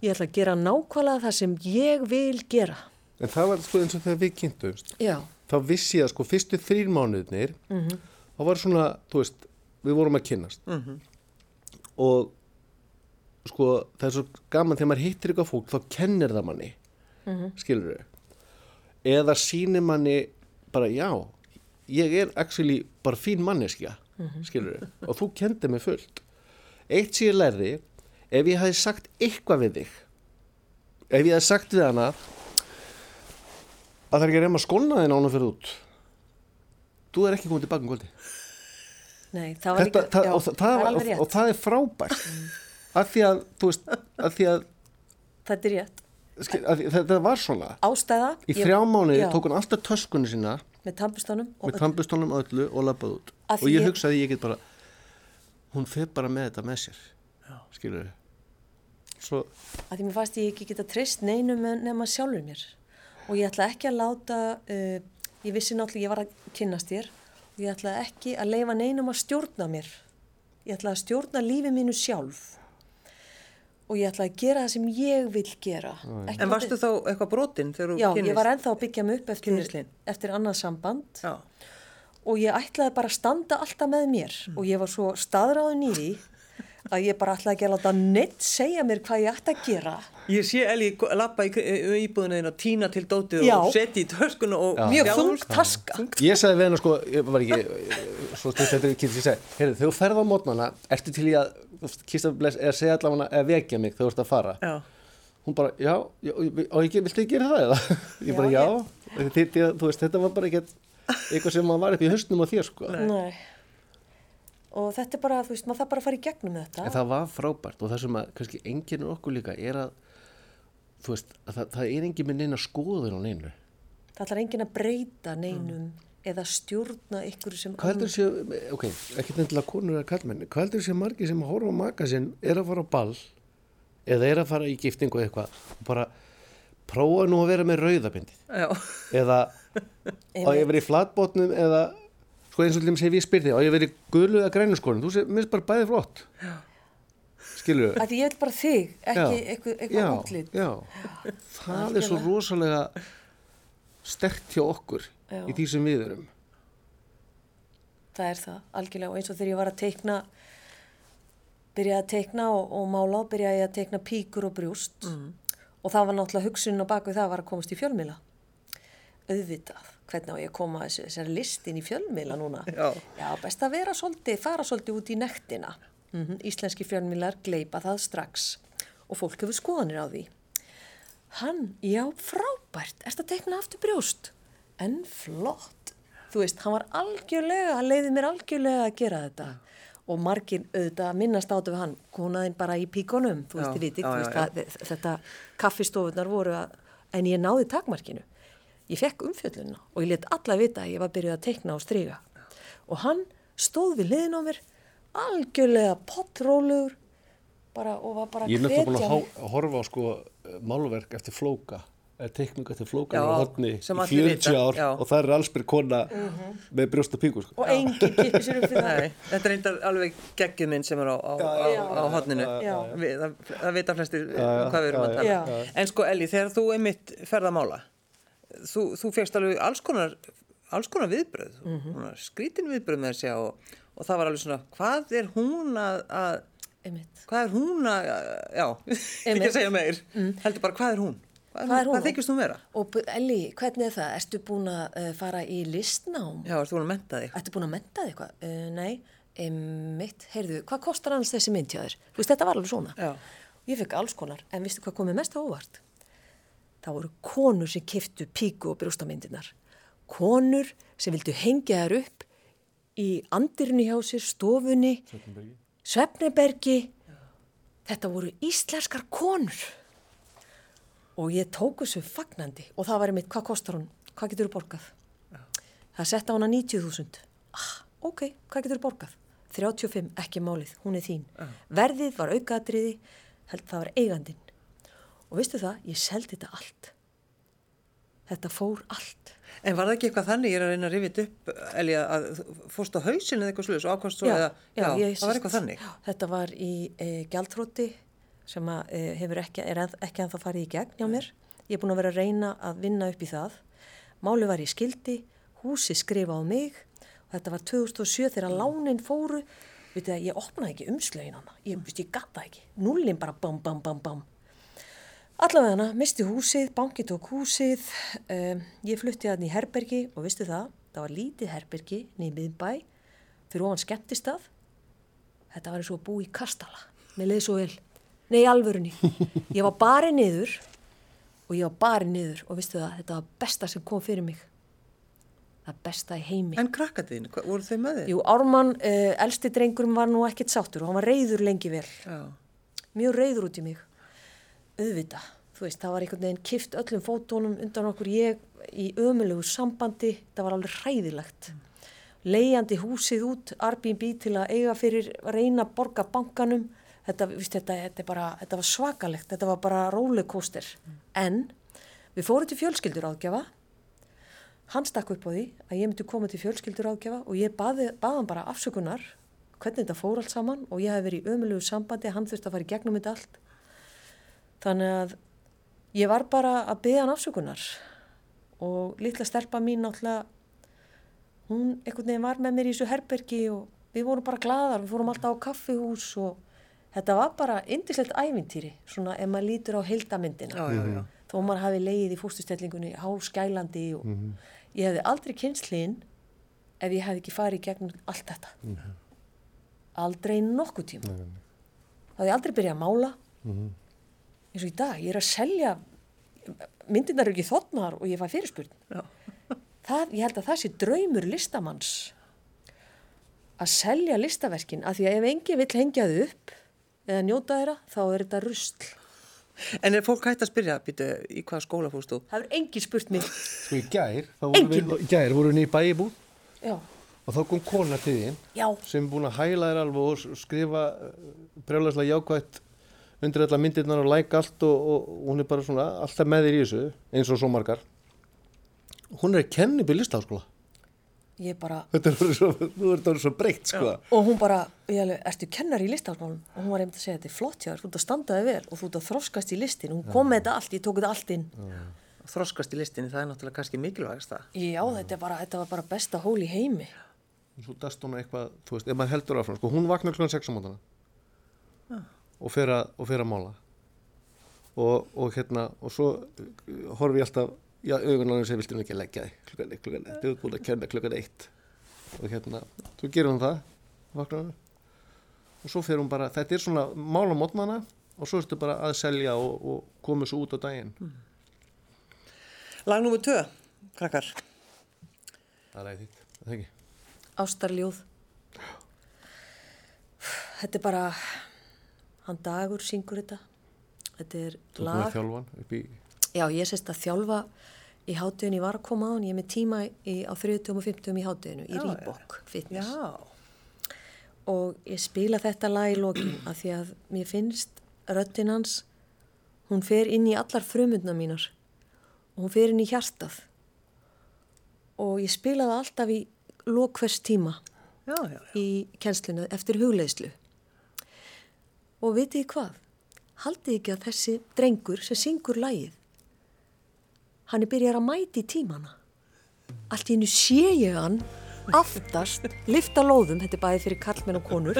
Ég ætla að gera nákvæmlega það sem ég vil gera. en það var sko eins og þegar við kynntumst. Já. þá vissi ég að sko fyrstu þrýr mánuðnir þá var svona, þú veist við vorum að kynnast. Og sko það er svo gaman þegar maður hittir eitthvað fólk þá kennir það manni. Skilur þau eða sýnir manni bara já ég er actually bara fín manneskja skilur þau og þú kendi mig fullt. Eitt sem ég lærði ef ég hefði sagt eitthvað við þig ef ég hefði sagt við hana að það er ekki að reyma skóna þinn án að fyrir út þú er ekki komið tilbaka um kvöldi Nei, það var Þetta, líka, það, já, og, það, það er og, og, það er frábært. Af því að veist af því að, Þetta er rétt. Að þetta var svona. Ástæða. í ég- þrjá mánuði Já, tók hann alltaf töskunni sína Með tampustónum. og með tampustónum öllu og labbað út. Af og ég ég- hugsaði ég get bara hún fer bara með þetta með sér skilur svo, að því mér fannst ég ekki geta treyst neinum nema sjálfur mér. Og ég ætla ekki að láta uh, ég vissi náttúrulega ég var að kynnast þér. Og ég ætla ekki að leifa neinum að stjórna mér. Ég ætla að stjórna lífi mínu sjálf og ég ætla að gera það sem ég vil gera. Ekki En varstu þá eitthvað brotinn þegar þú Já, kynnist? ég var ennþá að byggja mig upp eftir, eftir annað samband. Já. og ég ætlaði bara að standa alltaf með mér. Og ég var svo staðráðin í því að ég bara ætlaði ekki að láta neitt segja mér hvað ég ætti að gera. Ég sé Elli lappa í íbúðinu og tína til dótið Já. og setja í töskuna og mjög þungt taska. Ég sagði við hennar sko ég var ekki, svo stutt þetta er kynnt ég segi, heyrðu, þegar þú ferð á mótnana ertu til í að, kýrst að bless eða segja allavega eða vekja mig þegar þú ert að fara Já. hún bara, já, já og ég, viltu ekki gera það eða? ég bara, já, já. Þetta, þú veist, þetta var bara ekkert eitthvað sem var upp í hausnum á þér sko. Nei. og þetta er bara, þú veist, maður það bara að fara í gegnum þetta en það var frábært og það sem að kannski enginn okkur líka er að þú veist, að það, það er enginn með neina skoðun á neinu það ætlar enginn að breyta neinum eða stjórna ykkur sem hvað heldur sé, ok, ekki nefnilega konur eða kallmenn, hvað heldur sé margir sem horfa á maka sinn, er að fara á ball eða er að fara í giftingu eitthvað og bara prófa nú að vera með rauðabindið? Já. eða á ég verið í flatbotnum eða sko eins og þess að ég spyr þig á ég verið í gulu eða grænu skónum? Þú sé, minnst bara bæði flott. Skilur að því ég vil bara þig, ekki eitthvað, eitthvað útlit já, það er svo rosalega stert hjá okkur Já. í því sem við erum. Það er það, algjörlega. Og eins og þegar ég var að teikna byrjaði að teikna og, og mála og byrjaði ég að teikna píkur og brjúst og það var náttúrulega hugsunin á baku það var að komast í fjölmila auðvitað, hvernig á ég að koma þessi, þessari listin í fjölmila núna? Já. best að vera svolítið, fara svolítið út í nektina. Mm Íslenski fjölmilar gleipa það strax. Og fólk hefur skoðanir á því Hann, já, frábært, erst að teikna aftur brjóst? En flott. Þú veist, hann var algjörlega, hann leiði mér algjörlega að gera þetta. Og margir auðvitað minnast áttu við hann. Konaðinn bara í píkonum, þú veist, Já, viti já, þú já, veist, já. að, þetta kaffistofunar voru að, en ég náði takmarkinu. Ég fekk umfjöllunna og ég let alla vita að ég var byrjuð að teikna og stryga og hann stóð við liðin á mér algjörlega pottrólegur bara, og var bara Ég er náttúrulega búin hvetja að horfa á sko málverk eftir flóka eða teikningu eftir flóka Já, á hodni í sem allir 40 vita, ár já. og það er allsbyr kona með brjóst og píku sko. og enginn kippir sér upp fyrir það Nei, þetta er reyndar alveg geggjum minn sem er á, á, á, á hodninu. Já. Við, það, það vita flestir um hvað við erum að tala. já, já. En sko Elli, þegar þú einmitt ferð að mála, þú, þú fegst alveg alls konar, alls konar viðbröð, mm -hmm. skrítin viðbröð með þessi og, og það var alveg svona, hvað er hún að, að Einmitt. hvað er hún að, já, ekki Einmitt. að segja meir, heldur bara hvað er hún? Hvað Hvað er hún? Hvað þykist hún vera? Og Elli, hvernig er það? Ertu búin að uh, fara í listnám? Já, ertu búin að menta þig? Ertu búin að menta þig eitthvað? Uh, nei, mitt, heyrðu, hvað kostar annars þessi mynd hjá þér? Þú veist, þetta var alveg svona. Já. Ég fekk alls konar, en vistu hvað komið mest á óvart? Það voru konur sem kiftu píku og brjóstamyndirnar. Konur sem vildu hengja þær upp í andirinu hjá sér, stofunni, Svefnebergi. Þetta voru íslenskar konur. Og ég tók þessu fagnandi og það var einmitt, hvað kostar hún? Hvað getur þú borgað? Það setta hana 90.000. Ah, ok, hvað getur þú borgað? 35, ekki málið, hún er þín. Verðið var aukaðatriði, held það var eigandinn. Og veistu það, ég seldi þetta allt. Þetta fór allt. En var það ekki eitthvað þannig, ég er að reyna að rifja upp, Elli, að fórst á hausin eða eitthvað sluðis og ákvæmst svo eða, já, ég það var sest- eitthvað þannig. Já, þetta var í e, gjaldróti sem að, e, hefur ekki, er enn, ekki ennþá farið í gegn hjá mér. Ég er búin að vera að reyna að vinna upp í það. Máli var í skildi, húsi skrifa á mig og þetta var 2007 þegar lánin fóru. Vitið að ég opnaði ekki umslögin hana, ég, veist, ég gata ekki. Nullin bara bam, bam, bam, bam. Allavega hana, misti húsið, banki tók húsið, um, ég flutti hann í herbergi og vistu það, það var lítið herbergi niður miðbæ, fyrir ofan skemmtistað. Þetta var eins og að búa í kastala, með leið svo vel. Nei, alvörunni. Ég var bara niður og ég var bara niður og vistu það, þetta var besta sem kom fyrir mig. Það besta í heimi. En krakkatiðin, voru þau með þig? Jú, Ármann, uh, elsti drengurum var nú ekkert sáttur og hann var reyður lengi vel Já. mjög reyður út í mig auðvita, veist, það var einhvern veginn kift öllum fótónum undan okkur ég í ömulegu sambandi, það var alveg hræðilegt. Leiðandi húsið út Airbnb til að eiga fyrir reyna borga bankanum. Þetta, víst, þetta, þetta, bara, þetta var svakalegt þetta var bara rollercoaster. En við fórum til fjölskyldur áðgjafa hann stakk upp á því að ég myndi koma til fjölskyldur áðgjafa og ég baði, hann bara afsökunar hvernig þetta fór allt saman og ég hef verið í ömulegu sambandi, hann þurfti að fara í gegnum þetta allt Þannig að ég var bara að byggja hann afsökunar og litla stelpa mín náttúrulega, hún einhvern veginn var með mér í þessu herbergi og við vorum bara gladar, við fórum alltaf á kaffihús og þetta var bara indislegt ævintýri, svona ef maður lítur á heildamyndina. Já, já, já. Þó maður hafi leið í fórstustellingunni, háskælandi og ég hefði aldrei kynst hlýn ef ég hefði ekki farið í gegnum allt þetta. Aldrei nokkuð tíma. Það hefði aldrei byrjað að mála eins og í dag, ég er að selja myndirnar eru ekki þotnar og ég fæ fyrirspurn. Já. það, ég held að það sé draumur listamanns að selja listaverkin af því að ef engi vill hengja þau upp eða njóta þeirra, þá er þetta rusl. En er fólk hægt að spyrja, býtu, í hvaða skóla fórst þú? það er engi spurt mig. Sko í gær, þá vorum við, gær vorum við í bæibúð já, og þá kom kona til þín já, sem búin að hæla þér alveg og skrifa brjálæslega jákvætt undir alla myndirnar og læk allt og, og hún er bara svona alltaf með þér í þessu eins og svo margar. Hún er upp í listaháskóla. ég bara Þetta er svo, er svo breytt sko. og hún bara, ég alveg, ertu kennar í listafmálum og hún var einmitt að segja, þetta er flott hjá þér þú ert að standa þig vel og þú ert að þroskast í listin hún kom með þetta allt, ég tók þetta allt inn. Þroskast í listinni, það er náttúrulega kannski mikilvægast það. já, þetta, er bara, þetta var bara besta hól í heimi. Svo dast hún eitthvað, þú veist, ef maður heldur áfram, sko, hún vaknar klukkan 6 á mótana og fer að, og fer að mála. Og, og hérna og svo uh, horfi ég alltaf já, augunarinn sem viltu nú ekki leggja þig klukkan eitt, klukkan eitt, þú ert búin að kenna klukkan eitt. Og hérna, þú gerir hún það vaknar hún og svo fer hún bara, þetta er svona mála mótnana og svo ertu bara að selja og, og koma svo út á daginn. Lag nummer 2, krakkar. það er æðið, það er ekki? Ástarljóð. Þetta er bara, hann dagur syngur þetta. Þetta er þú lag. þjálfan upp í Já, ég sést að þjálfa í hátteginu, ég var að koma á hann, ég er með tíma í, á 30 og 50 í hátteginu, í. Reebok Fitness. Já. Og ég spila þetta lag í lokin af því að mér finnst röddinn hans, hún fer inn í allar frumundna mínar og hún fer inn í hjartað. Og ég spila það alltaf í lok hvers tíma Já, já, já. í kennsluna eftir hugleiðslu. Og vitið þið hvað? Haldið ekki að þessi drengur sem syngur lagið, hann er byrjar að mæti í tímana. Allt í hennu sé ég hann aftast, lifta lóðum, þetta er bæði fyrir kallmenn og konur,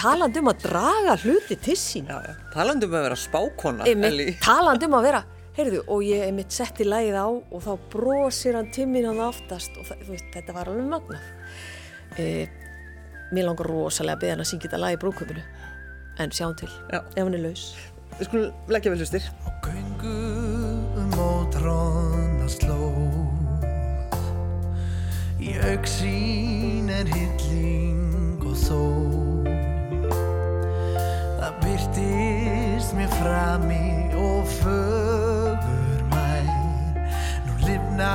talandi um að draga hluti til sín. já, já. Talandi um að vera spákona, Einmitt, Elli. talandi um að vera, heyrðu, og ég er mitt setti lagið á og þá brosir hann timmin hann aftast og það, veist, þetta var alveg magnað. E, mér langar rosalega að beða hann að syngja þetta lag í brúköpunu, en sjáum til, Já. ef hann er laus. Við skulum leggja vel hlustir. Göngu um ótróna slóð Í auksín er hilling og þó Það byrtist mér frami og fögur mær Nú lifna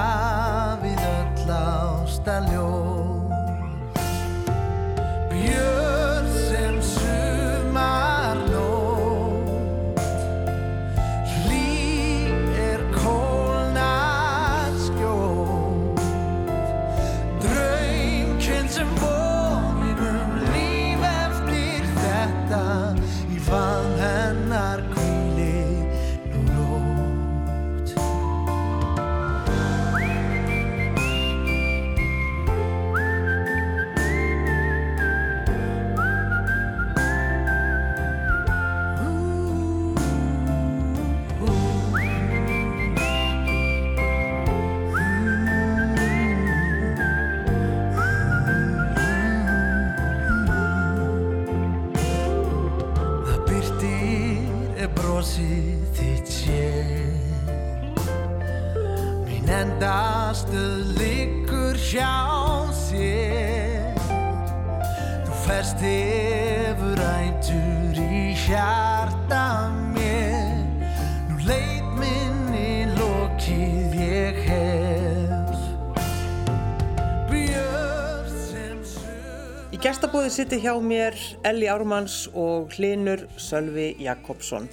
við öll ástaljóð Björn Í gestabóði sitti hjá mér Elli Ármanns og Hlinur Sölvi Jakobsson.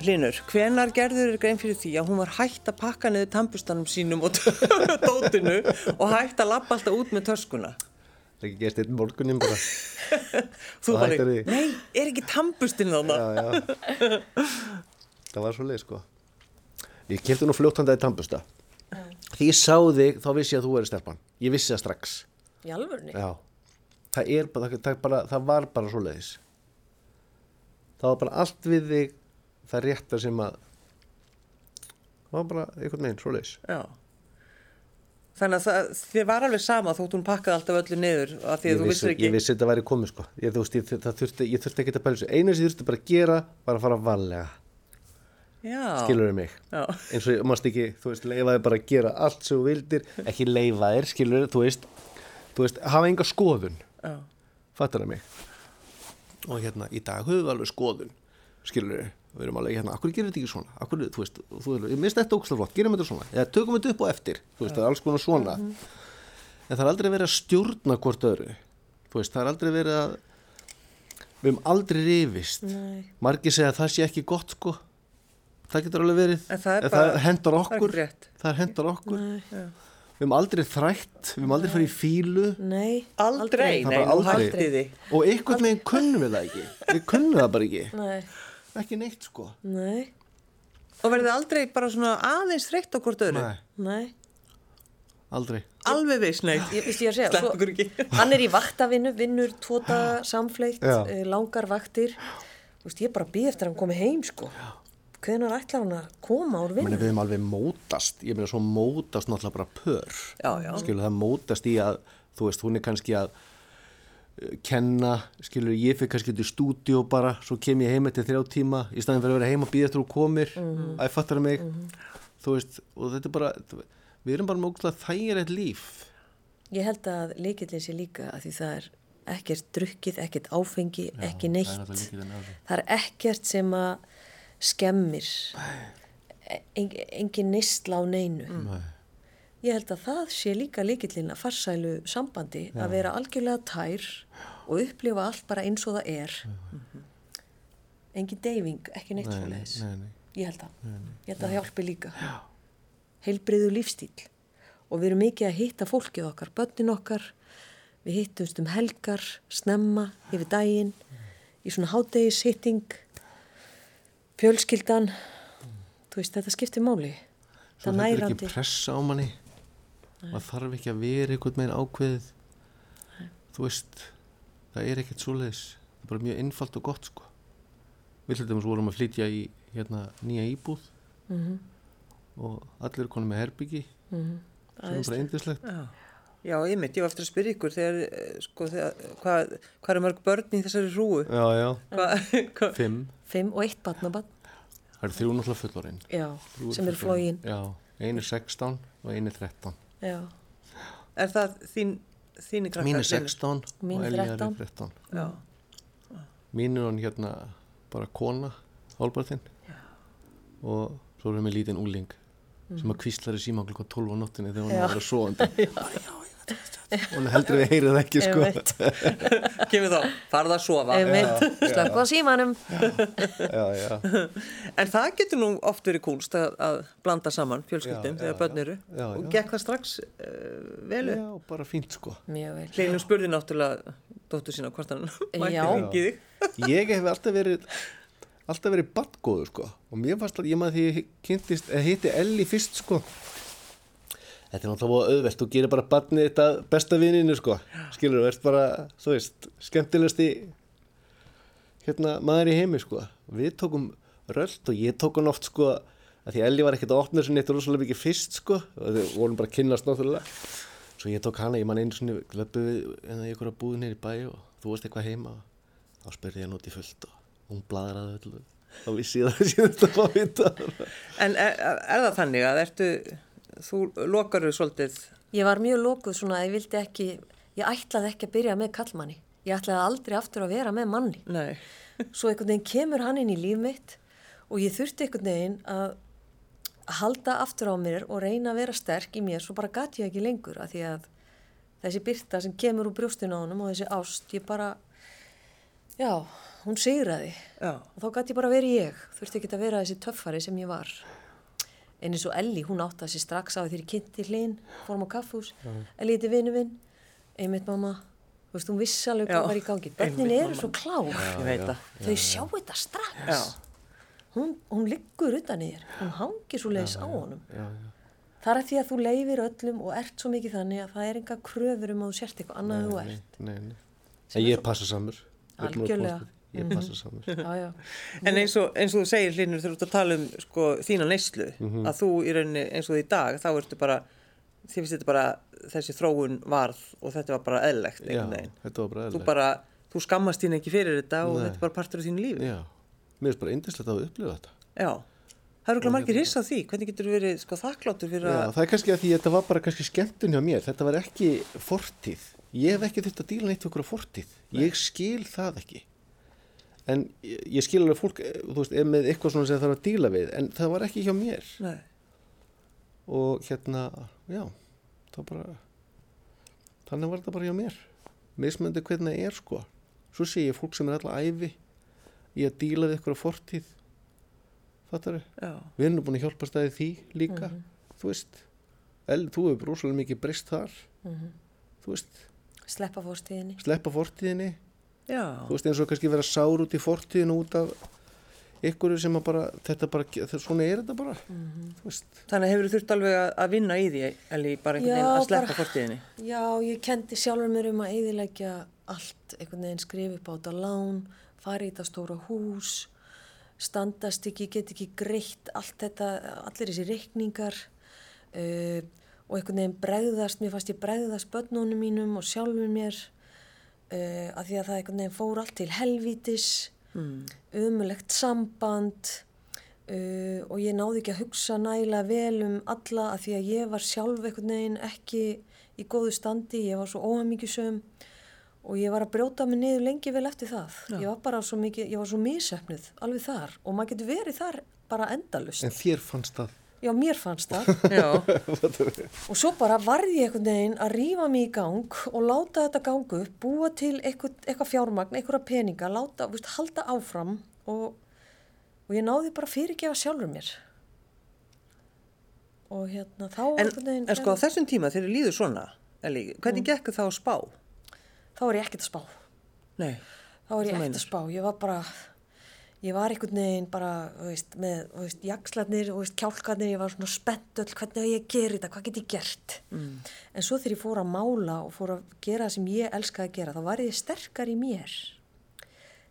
Hlinur, hvenar gerður þér grein fyrir því að hún var hægt að pakka niður tampustanum sínum og dótinu og hægt að lappa alltaf út með töskuna? það er ekki gerst einn morgunin bara Þú hættir því. nei, er ekki tampustin þarna? já, já. það var svo leið sko ég kefti nú fljóttandaði tampusta því ég sá þig þá vissi ég að þú verið stelpan ég vissi það strax Í alvörni? já. Það, er bara, það, bara, það var bara svo leiðis það var bara allt við þig það réttar sem að það var bara einhvern veginn svo leiðis Já. Þannig að það, þið var alveg sama þótt hún pakkaði alltaf öllu niður af því að þú vissi, vissir ekki. ég vissi þetta væri komið sko ég, veist, ég, þurfti, ég þurfti ekki að pæla þessu einu sem ég þurfti bara að gera var að fara varlega Já. skilur mig Já. eins og ég mást ekki, þú veist, leifaði bara að gera allt sem þú vildir, ekki leifaðir skilur, þú veist, þú veist hafa enga skoðun. Fattar það mig. Og hérna, í dag höfum við alveg skoðun, skilur við erum alveg hérna, akkur gerir þetta ekki svona? Akkur, þú veist, þú veist, ég minnst þetta ógslag flott. Gerum þetta svona, eða tökum þetta upp og eftir? Þú veist, það er alls konar svona. En það er aldrei verið að stjórna hvort öðru. Þú veist, það er aldrei verið að við höfum aldrei Nei. margir segja að það sé ekki gott sko. Það getur alveg verið. Það hendur það er okkur. rétt. það hendur okkur. Nei. Við höfum aldrei þrætt við höfum aldrei farið í fílu Nei. Aldrei, nei, nú aldrei. hætti því. og einhvern veginn kunnum við það ekki við kunnum það bara ekki Nei. ekki neitt sko Nei. Og verðið aldrei bara svona aðeins þreytt á hvort öðru? Nei, Nei. aldrei Alveg viss, nei. Ég, veistu ég að segja, Slepp ykkur ekki. hann er í vaktavinnu, vinnur tóta samfleitt, Já. eh, langar vaktir og veist, ég bara býð eftir að hann komi heim, sko. Hvenar ætlar hann að koma úr vinnu? við hefum alveg mótast, ég meina svo mótast náttúrulega bara pör. Já, já. Skilur það mótast í að, þú veist, hún er kannski að uh, kenna, skilur ég fyrir kannski til stúdíu bara, svo kem ég heim eftir þrjá tíma, í staðin fyrir að vera heim og býða eftir þú komir, mm. -hmm. að fattar mig, þú veist, og þetta er bara, við erum bara mókla þægilegt líf. Ég held að líkillin sé líka að því það er ekkert drukkið, ekkert áfengi, ekki neitt. Það er ekkert sem að skemmir, en, engin nýstla á neinu. Nei. Ég held að það sé líka líkillin að farsælu sambandi að vera algjörlega tær og upplifa allt bara eins og það er. Engin deyfing, ekki neitt. Nei, nei, Ég held að. Ég held að það hjálpi líka. Heilbriðu lífstíl. Og við erum mikið að hitta fólkið okkar, börnin okkar. Við hittumst um helgar, snemma, yfir daginn, í svona hádegishitting, fjölskyldan. Þú veist, þetta skiptir máli. Svo það þetta er nærandi. ekki pressa á manni. Maður þarf ekki að vera einhvern veginn ákveðið. Þú veist það er ekkert svoleiðis. Það er bara mjög einfalt og gott sko. Við hlutum vorum að flytja í hérna nýja íbúð. Mhm. og allir eru konum með herbyggi. Sem er bara eindislegt Já, já ég mitt, ég var eftir að spyrja ykkur þegar, eh, sko, þegar, hvað, hvað er mörg börn í þessari hrúu? já, já, Hvað, hvað, fimm Fimm og eitt barnabann. það eru þrjú náttúrulega fullorinn Já, Þrjú sem er fullorðin. flógin. já, einu 16 og einu 13 Já, er það þín, þínu krakkar? mín vinir? 16 Mín og Elja er 13. 13 Já, mín er hann hérna bara kona, hálpartinn og svo erum við lítinn úling sem að kvíslar í síma klukkan 12 á nóttinni þegar hún er að vera svoandi hún heldur við heyrið ekki sko. Kemur þá, farða að sofa. slökk á símanum. já, já, En það getur nú oft verið kúnst að, að blanda saman fjölskyldum Já, þegar já, börn eru. já, og gekk það strax uh, vel upp. já, bara fínt sko. Mjög vel. Hleinum spurði náttúrulega dóttur sína hvort hann mætti þig. ég hef alltaf verið alltaf verið badgóður sko. Og mér fannst að ég maður því ég kynntist eða hitti Elli fyrst sko þetta er náttúrulega auðvelt þú gerir bara badni þetta besta vininu sko. Skilur þú ert bara, þú veist skemmtilegasti hérna maður í heimi sko. Við tókum rölt og ég tók hann oft sko að því Elli var ekkert að opna þessu neitt rosalega mikið fyrst sko. Og við vorum bara að kynnast náttúrulega. Svo ég tók hana, ég man einu svona löpu við en það ég ykkur að búið neyri bæ og þú veist eitthvað heima. Og þá spurði ég hann út í fullt og hún bladraði öllu. Þá vissi ég það að ég þetta var að vita. En er, er það þannig að ertu, þú lokaru svolítið, Ég var mjög lókuð svona að ég vildi ekki, ég ætlaði ekki að byrja með kallmanni. Ég ætlaði aldrei aftur að vera með manni. nei, Svo einhvern veginn kemur hann inn í líf mitt og ég þurfti einhvern veginn að halda aftur á mér og reyna að vera sterk í mér. Svo bara gati ég ekki lengur að því að þessi byrta sem kemur úr brjóstinu á honum og þessi ást, ég bara, já, hún sigraði. Já, og þá gæti ég bara verið ég. Þurfti ekki að vera þessi töffari sem ég var en eins og Elli, hún átti að sér strax á því ég kynnti hlinn fórum á kaffús, Elli heiti vinnu minn. Einmitt mamma. Þú veist, hún vissi alveg hvað var í gangi. Börnin eru svo klár. Ég veit það. þau sjá þetta strax. Já, hún, hún liggur utan í þér. Hún hangir svo leiðis á honum. Já, já. það er að því að þú leifir öllum og ert svo mikið þannig að það er enga kröfur um að þú sért eitthvað annað en þú ert. nei, nei. En ég passa samur. Vill maður Algjörlega. Ég passa samur já, já. en eins og, eins og þú segir þegar þú ert að tala um sko, þína neyslu, að þú í rauninni eins og í dag, þá ertu bara, þið finnst þetta bara þessi þróun varð og þetta var bara eðlegt já, einhvern veginn. þetta var bara Þú þú skammast þín ekki fyrir þetta og Nei. þetta er bara partur af þínu lífi. já, mér finnst bara eindislegt að upplifa þetta Já. Það eru ekki margir hiss á því, hvernig getur þú verið sko þakkláttur fyrir Já, að, það er kannski að því að þetta var bara kannski skemmtun hjá mér, þetta var ekki fortíð. Ég hef ekki þurft að díla neitt okkur á fortíð. Ég skil það ekki. En ég, skil alveg fólk, eh, veist, með eitthvað svona sem það þarf að díla við, en það var ekki hjá mér. nei, Og hérna, já, það bara, þannig var þetta bara hjá mér. Mismöndi hvernig það er, sko. Svo sé ég fólk sem er alltaf æfi í að díla við ykkur á fortíð. Fattar já, Við erum búin að hjálpa stæði því líka, þú veist. El, þú hefur rosalega mikið breyst þar, þú veist, sleppa fórstíðinni sleppa fortíðinni, já, þú veist eins og kannski vera sár út í fortíðinu út af ykkur sem að bara, þetta bara, svona er þetta bara, þú veist. þannig hefur þú þurft alveg að, að vinna í því, Eli, bara einhvern veginn að sleppa fortíðinni. Já, ég kendi sjálfur mér um að eyðileggja allt, einhvern veginn skrifa upp á þetta lán, fara í þetta stóra hús, standast ekki, get ekki greitt allt þetta, allir þessi reikningar uh, og einhvern veginn bregðast, mér fannst ég bregðast börnunum mínum og sjálfum mér uh, að því að það einhvern veginn fór allt til helvítis, mm. umulegt samband uh, og ég náði ekki að hugsa nægilega vel um alla að því að ég var sjálf einhvern veginn ekki í góðu standi, ég var svo óhamíkjusum og ég var að brjóta mig niður lengi vel eftir það. Ég var bara svo mikið, ég var svo mísefnuð alveg þar og maður getur verið þar bara endalust. En þér fannst það Já, mér fannst það. Og svo bara varði ég einhvern veginn að rífa mig í gang og láta þetta gangu búa til eitthvað, eitthvað fjármagn, einhverja peninga, láta, veist, halda áfram og, og ég náði bara fyrirgefa sjálfur mér. Og hérna þá en, en sko á þessum tíma þegar þið líður svona, Elí, hvernig Mm. gekk þá að spá? þá var ég ekkert að spá. Nei, Þá Þú ég ekkert að spá. Ég var bara, ég var einhvern veginn bara, veist, með, veist, jakslarnir, veist, kjálkarnir, ég var svona spennt öll, hvernig ég að gera þetta, hvað get ég gert? Mm. En svo þegar ég fór að mála og fór að gera það sem ég elskaði að gera, þá var ég sterkar í mér.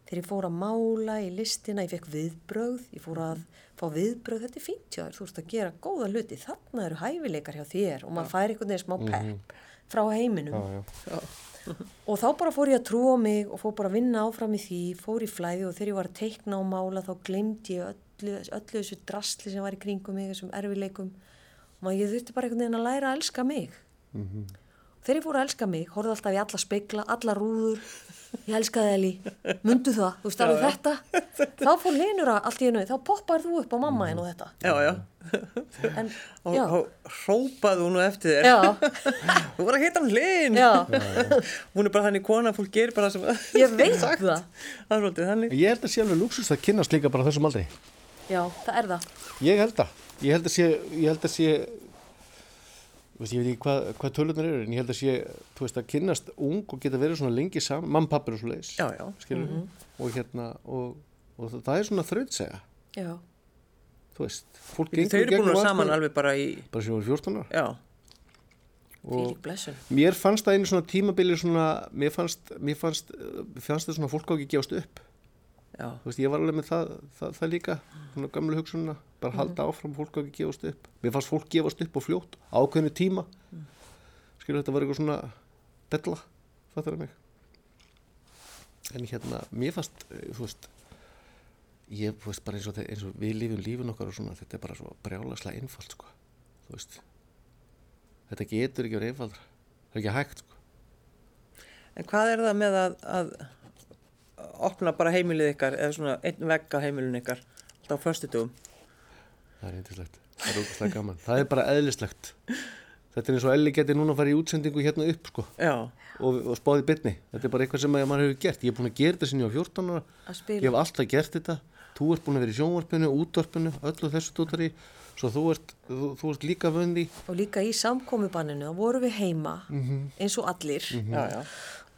Þegar ég fór að mála í listina, ég fekk viðbrögð, ég fór að fá viðbrögð, þetta er fínt þér, þú veist að gera góða hluti, þarna eru hæfileikar hjá þér og maður fær einhvern veginn smá pepp frá heiminum. Já, já. Og þá bara fór ég að trúa mig og fór bara að vinna áfram í því, fór í flæði og þegar ég var að teikna og mála þá glemdi ég öllu, öllu þessu drasli sem var í kringum mig, þessum erfileikum. Og ég þurfti bara einhvern veginn að læra að elska mig. Þegar ég fór að elska mig, horfði alltaf í alla speikla, alla rúður, ég elskaði Eli, mundu það, þú veist alveg þetta. Þá fór linur að allt í einu, þá poppaði þú upp á mamma og þetta. já, já. En, Og, já, og hrópaði hún nú eftir þér. já, Þú voru að heita hann hlinn. já, Hún er bara þannig kona, fólk gerir bara það sem ég veit sagt. það. Það er svolítið þannig. Ég held að sé alveg luxus að kynnast líka bara þessum aldrei Já, það er það. Ég held að Ég held að sé, ég held að sé veist, Ég veit ekki hvað, hvað tölunar eru en ég held að sé, þú veist, að kynnast ung og geta verið svona lengi saman, mamma, pappir og svo leiðis Já, já. skilur og hérna og, og það, það er svona þrautsega Já, þú veist, fólk Þau gengur eru búin að saman alveg bara í, bara sem var 14 ára já, blessun. mér fannst það einu svona tímabili svona, mér fannst, mér fannst, fannst það svona fólk á ekki gefast upp. Já. þú veist, ég var alveg með það, það, það líka svona gamlu hugsununa, bara Mhm. halda áfram fólk á ekki gefast upp, mér fannst fólk gefast upp og fljótt, ákveðinu tíma Mm. skilur þetta var eitthvað svona della, það er mig en hérna, mér fannst eh, þú veist ég, þú veist, bara eins og, eins og við lifum lífin okkar og svona, þetta er bara svo brjálaslega einfalt, sko, þú veist þetta getur ekki verið einfaldra það er ekki hægt, sko En hvað er það með að, að opna bara heimilið ykkar eða svona einn vegg á heimilinu ykkar alltaf á föstudugum? Það er eindislegt, það er ógæslega gaman. Það er bara eðlislegt. Þetta er eins og Elli geti núna að fara í útsendingu hérna upp sko, Já, og, og spáði bytni Þetta er bara eitthvað sem að maður hefur gert. Ég er búin að gera þetta sinni á 14 ára. Að spila. Ég hef alltaf gert þetta. Þú ert búin að vera í sjónvarpinu, útvarpinu, öllu þessu tóttari Svo þú ert, þú, þú ert líka vöndi Og líka í samkomubanninu, þá vorum við heima, Mhm. eins og allir, já, já.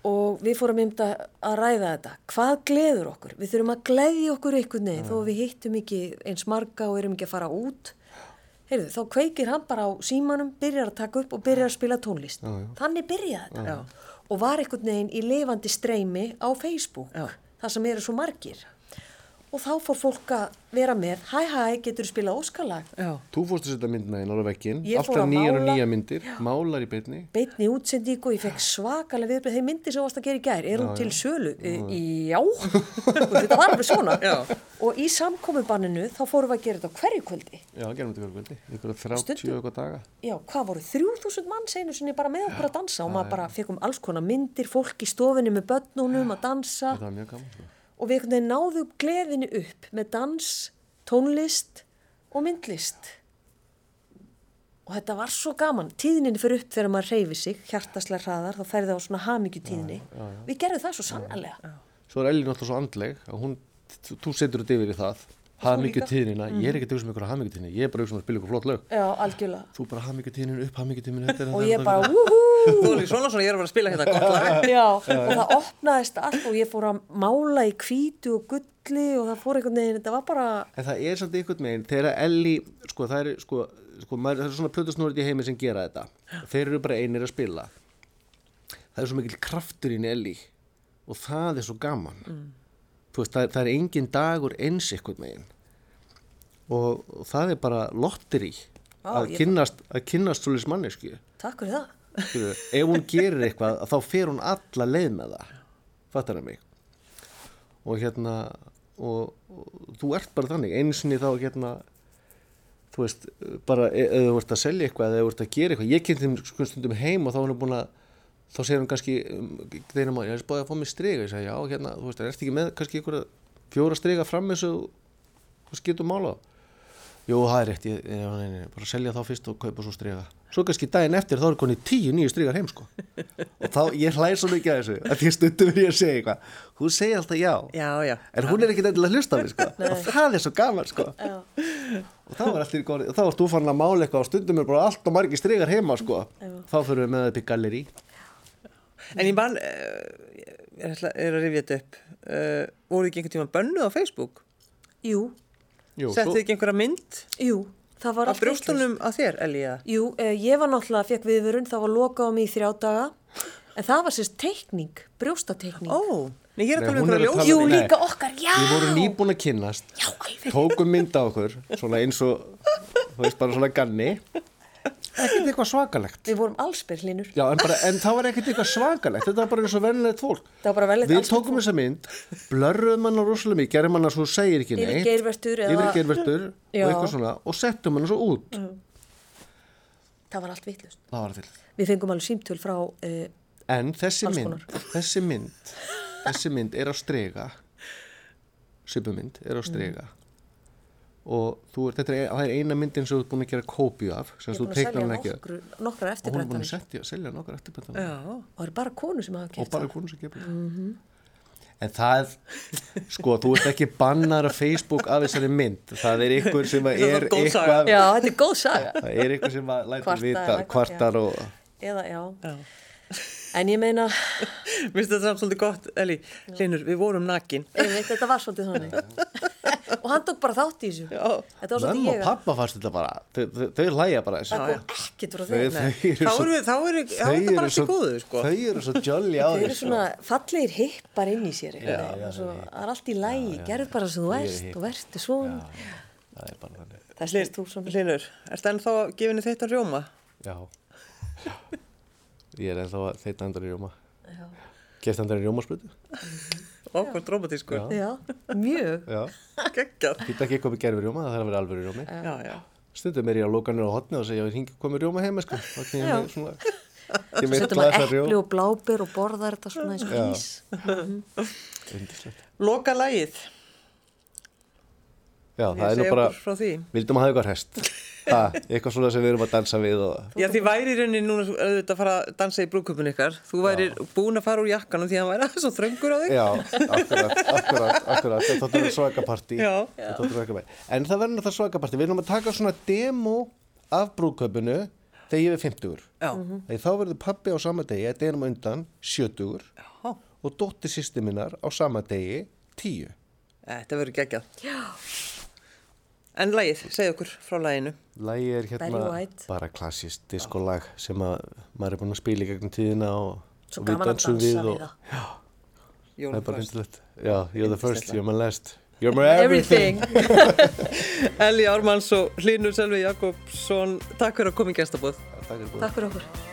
Og við fórum mynda að ræða þetta. Hvað gleður okkur? Við þurfum að gleðja okkur einhvern veginn, þó að við hittum ekki eins marga og erum ekki að fara út. Heyrðu, þá kveikir hann bara á símanum, byrjar að taka upp og byrjar að spila tónlist. Já. Þannig byrjaði þetta. Já. Og var einhvern veginn í lifandi streymi á Facebook, það sem eru svo margir. Og þá fór fólk að vera með, hæ hæ, getur þú spila óskalag? já. Þú fórst að setja myndina Ég fór Alltaf að nýjar og mála. nýja myndir Málar í bytni beitni útsendíku og ég fekk svakalega viðbröð þeir myndir sem þú varst að gera í gær, er hún til sölu? Já, já. þetta var alveg svona Já. og í samkomubanninu þá fórum við að gera þetta hverju kvöldi Já, gerum þetta ykkur kvöldi Ykkur 30 Stundum. eitthvað daga já, hvað voru, 3000 manns einu sinni bara með okkur að dansa og maður bara fekk um alls konar myndir fólk í stofinni með börnunum að dansa Þetta og við náðum gleðinu upp með dans, tónlist og myndlist. Og þetta var svo gaman. Tíðninni fyrir upp þegar maður reyfi sig hjartaslega hraðar, þá ferði það á svona hamingju tíðni við gerðum það svo sannlega Svo er Elli náttúrulega svo andleg að hún, þú- setur þetta yfir í það. Hafmyggju tíðnina, ég er ekki að hugsa um ykkur hafmyggju tíðina, ég er bara að hugsa um að spila ykkur flott lög. Já, algjörlega. Þú bara hafmyggju tíðinu upp, hafmyggju tíðinu og ég bara, wúhú Svona svona, ég er að fara að spila hérna gott lag. já, og það opnaðist allt og ég fór að mála í hvítu og gulli og það fór einhvern veginn, þetta var bara en það er samt einhvern veginn, þegar Elli sko það er sko, sko maður, það er svona plötusnúrið í heimi sem gera þetta. Þeir eru bara einir að spila. Það er svo mikil kraftur inn í Elli og það er svo gaman. Þú þú veist, það, er- það er engin dagur eins einhvern megin og, og það er bara lotteri Vá, að að kynnast svolítið mannesku Takk fyrir það. Skilurðu, ef hún gerir eitthvað þá fer hún alla leið með það. Fattar það mig? Og hérna og, og þú ert bara þannig einu sinni þá hérna þú veist, bara e- ef þú ert að selja eitthvað eða þú ert að gera eitthvað, ég kynnt þeim sko stundum heim og þá er hann búin að þá segir hann kannski um, þeirra maður, ég er spáðið að fá mér striga ég segi, já, hérna, þú veist, er ekki með kannski einhverja fjóra striga fram eins og þú skýtum mála Jú, það er rétt, ég, ég, nei, nei, bara selja þá fyrst og kaupa svo striga. Svo kannski daginn eftir þá er konið tíu nýju strigar heim, sko. Og þá, ég hlæði svo mikið að þessu, að því stundum er ég að segja eitthvað. Hún segir alltaf já, Já, já. en hún er ekki nefnilega að hlusta á mig, sko. Og það er svo gaman, sko. Og þá var allir góð, og þá varst þú fann að mála eitthvað og stundum er bara allt og margir strigar heima, sko. Þá fyrir við með þetta upp í galleri. En ég man, uh, ég er að, er að rifja þetta upp, uh, voru ekki einhvern tíma bönnuð á Facebook? Jú, Settið svo, ekki einhverja mynd jú, það var á allt vitlaust. brjóstunum að þér, Elíða? Jú, eh, ég var náttúrulega, fekk viðvörun, það var lokað á mig í þrjá daga, en það var sérst teikning, brjóstateikning. Ó, nei, ég er að tala um er einhverja að ljós. Jú, Nei. líka okkar, já. við vorum nýbúin að kynnast, Já, tókum mynd á okkur, svona eins og, þú veist, bara svona ganni. Ekkert eitthvað svakalegt. Við vorum allsbyrlinur. En, en það var ekkert eitthvað svakalegt, þetta var bara eins og venilegt fólk. Við tókum þessa mynd, blörruðum hana rosalega mikið, gerum hana svo segir ekki neitt. geirvörtur eða- og og settum hana svo út. Það var allt vitlust. Við fengum alveg símtöl frá, uh, En þessi mynd, þessi mynd, þessi mynd er á strega, svipumynd er á strega og þú er, þetta er, er eina myndin sem þú ert búin að gera kópíu af, sem þú er teiknar hann ekki. nokkru, nokkrar Og hún er búin að setja, selja nokkar eftirbættan. Já, Og það eru bara konur sem hafa og gert bara það. konur sem gefur en það sko, þú ert ekki bannar á Facebook af þessari mynd það er ykkur sem er er eitthvað Já, þetta er góð saga. það er ykkur sem að lætur Kvartar vita kvartar og Eða, já. já. En ég meina, Mér finnst þetta samt svolítið gott, Elí. Linur, við vorum nakin. þetta var svolítið þannig. og hann tók bara þátt í þessu. Já. Þetta var svolítið mamma og pappa fannst þetta bara þau, hlæja bara þessu það Þá eru er þetta bara allt í svo- góðu, sko. þau eru svo jolly á Þau eru þessu svona fallegir hippar inn í sér. Það er allt í lægi, gerð bara sem þú ert og verður svona. það er bara þannig Það. Linur, ertu ennþá gefinni þetta rjóma? já ég er ennþá að þeita andar í rjóma Já. gert andar í rjómasprutu hvað dramatískur. Já, mjög. já Geggjað. Þetta ekki eitthvað með gerfi rjóma, það þarf að vera alvöru rjómi. Já, já. Stundum er ég að lóka nýra á hotni og segja, ég hingi komið rjóma heima, sko. Svo setur maður rjóma. og bláber og borðar þetta svona eins og Já. ís. Yndislegt. Loka lagið. Já, Ég það er nú bara, vildum að hafa eitthvað hest. Það, eitthvað svona sem við erum að dansa við og, Já, því væri í rauninni núna auðvitað að fara að dansa í brúköpun ykkar. Þú væri búin að fara úr jakkanum því að hann væri aðeins svo þröngur á þig. já, akkurat, akkurat, akkurat, þetta þóttur svakapartí. En það verður náttúrulega svakapartí. Við erum að taka svona demo af brúköpunu þegar ég er 50-ur. Já. Þegar þá verður pappi á sama degi, þetta er um undan, 70-ur Já. og dóttir sýsti minnar á sama degi, 10. Þetta verður geggjað. Já. En lagið, segð okkur frá laginu. Lægi er hérna bara klassist diskolag sem að maður er búin að spila í gegnum tíðina og, Svo og við gaman að dansum dansa við við og það. það er bara Frost. hindilegt. Já, you're the first, you're my last, you're my everything. Everything. Elli Ármanns og Hlynur Selvi Jakobsson, takk fyrir að koma í gestabóð. Takk fyrir búið. Takk fyrir okkur.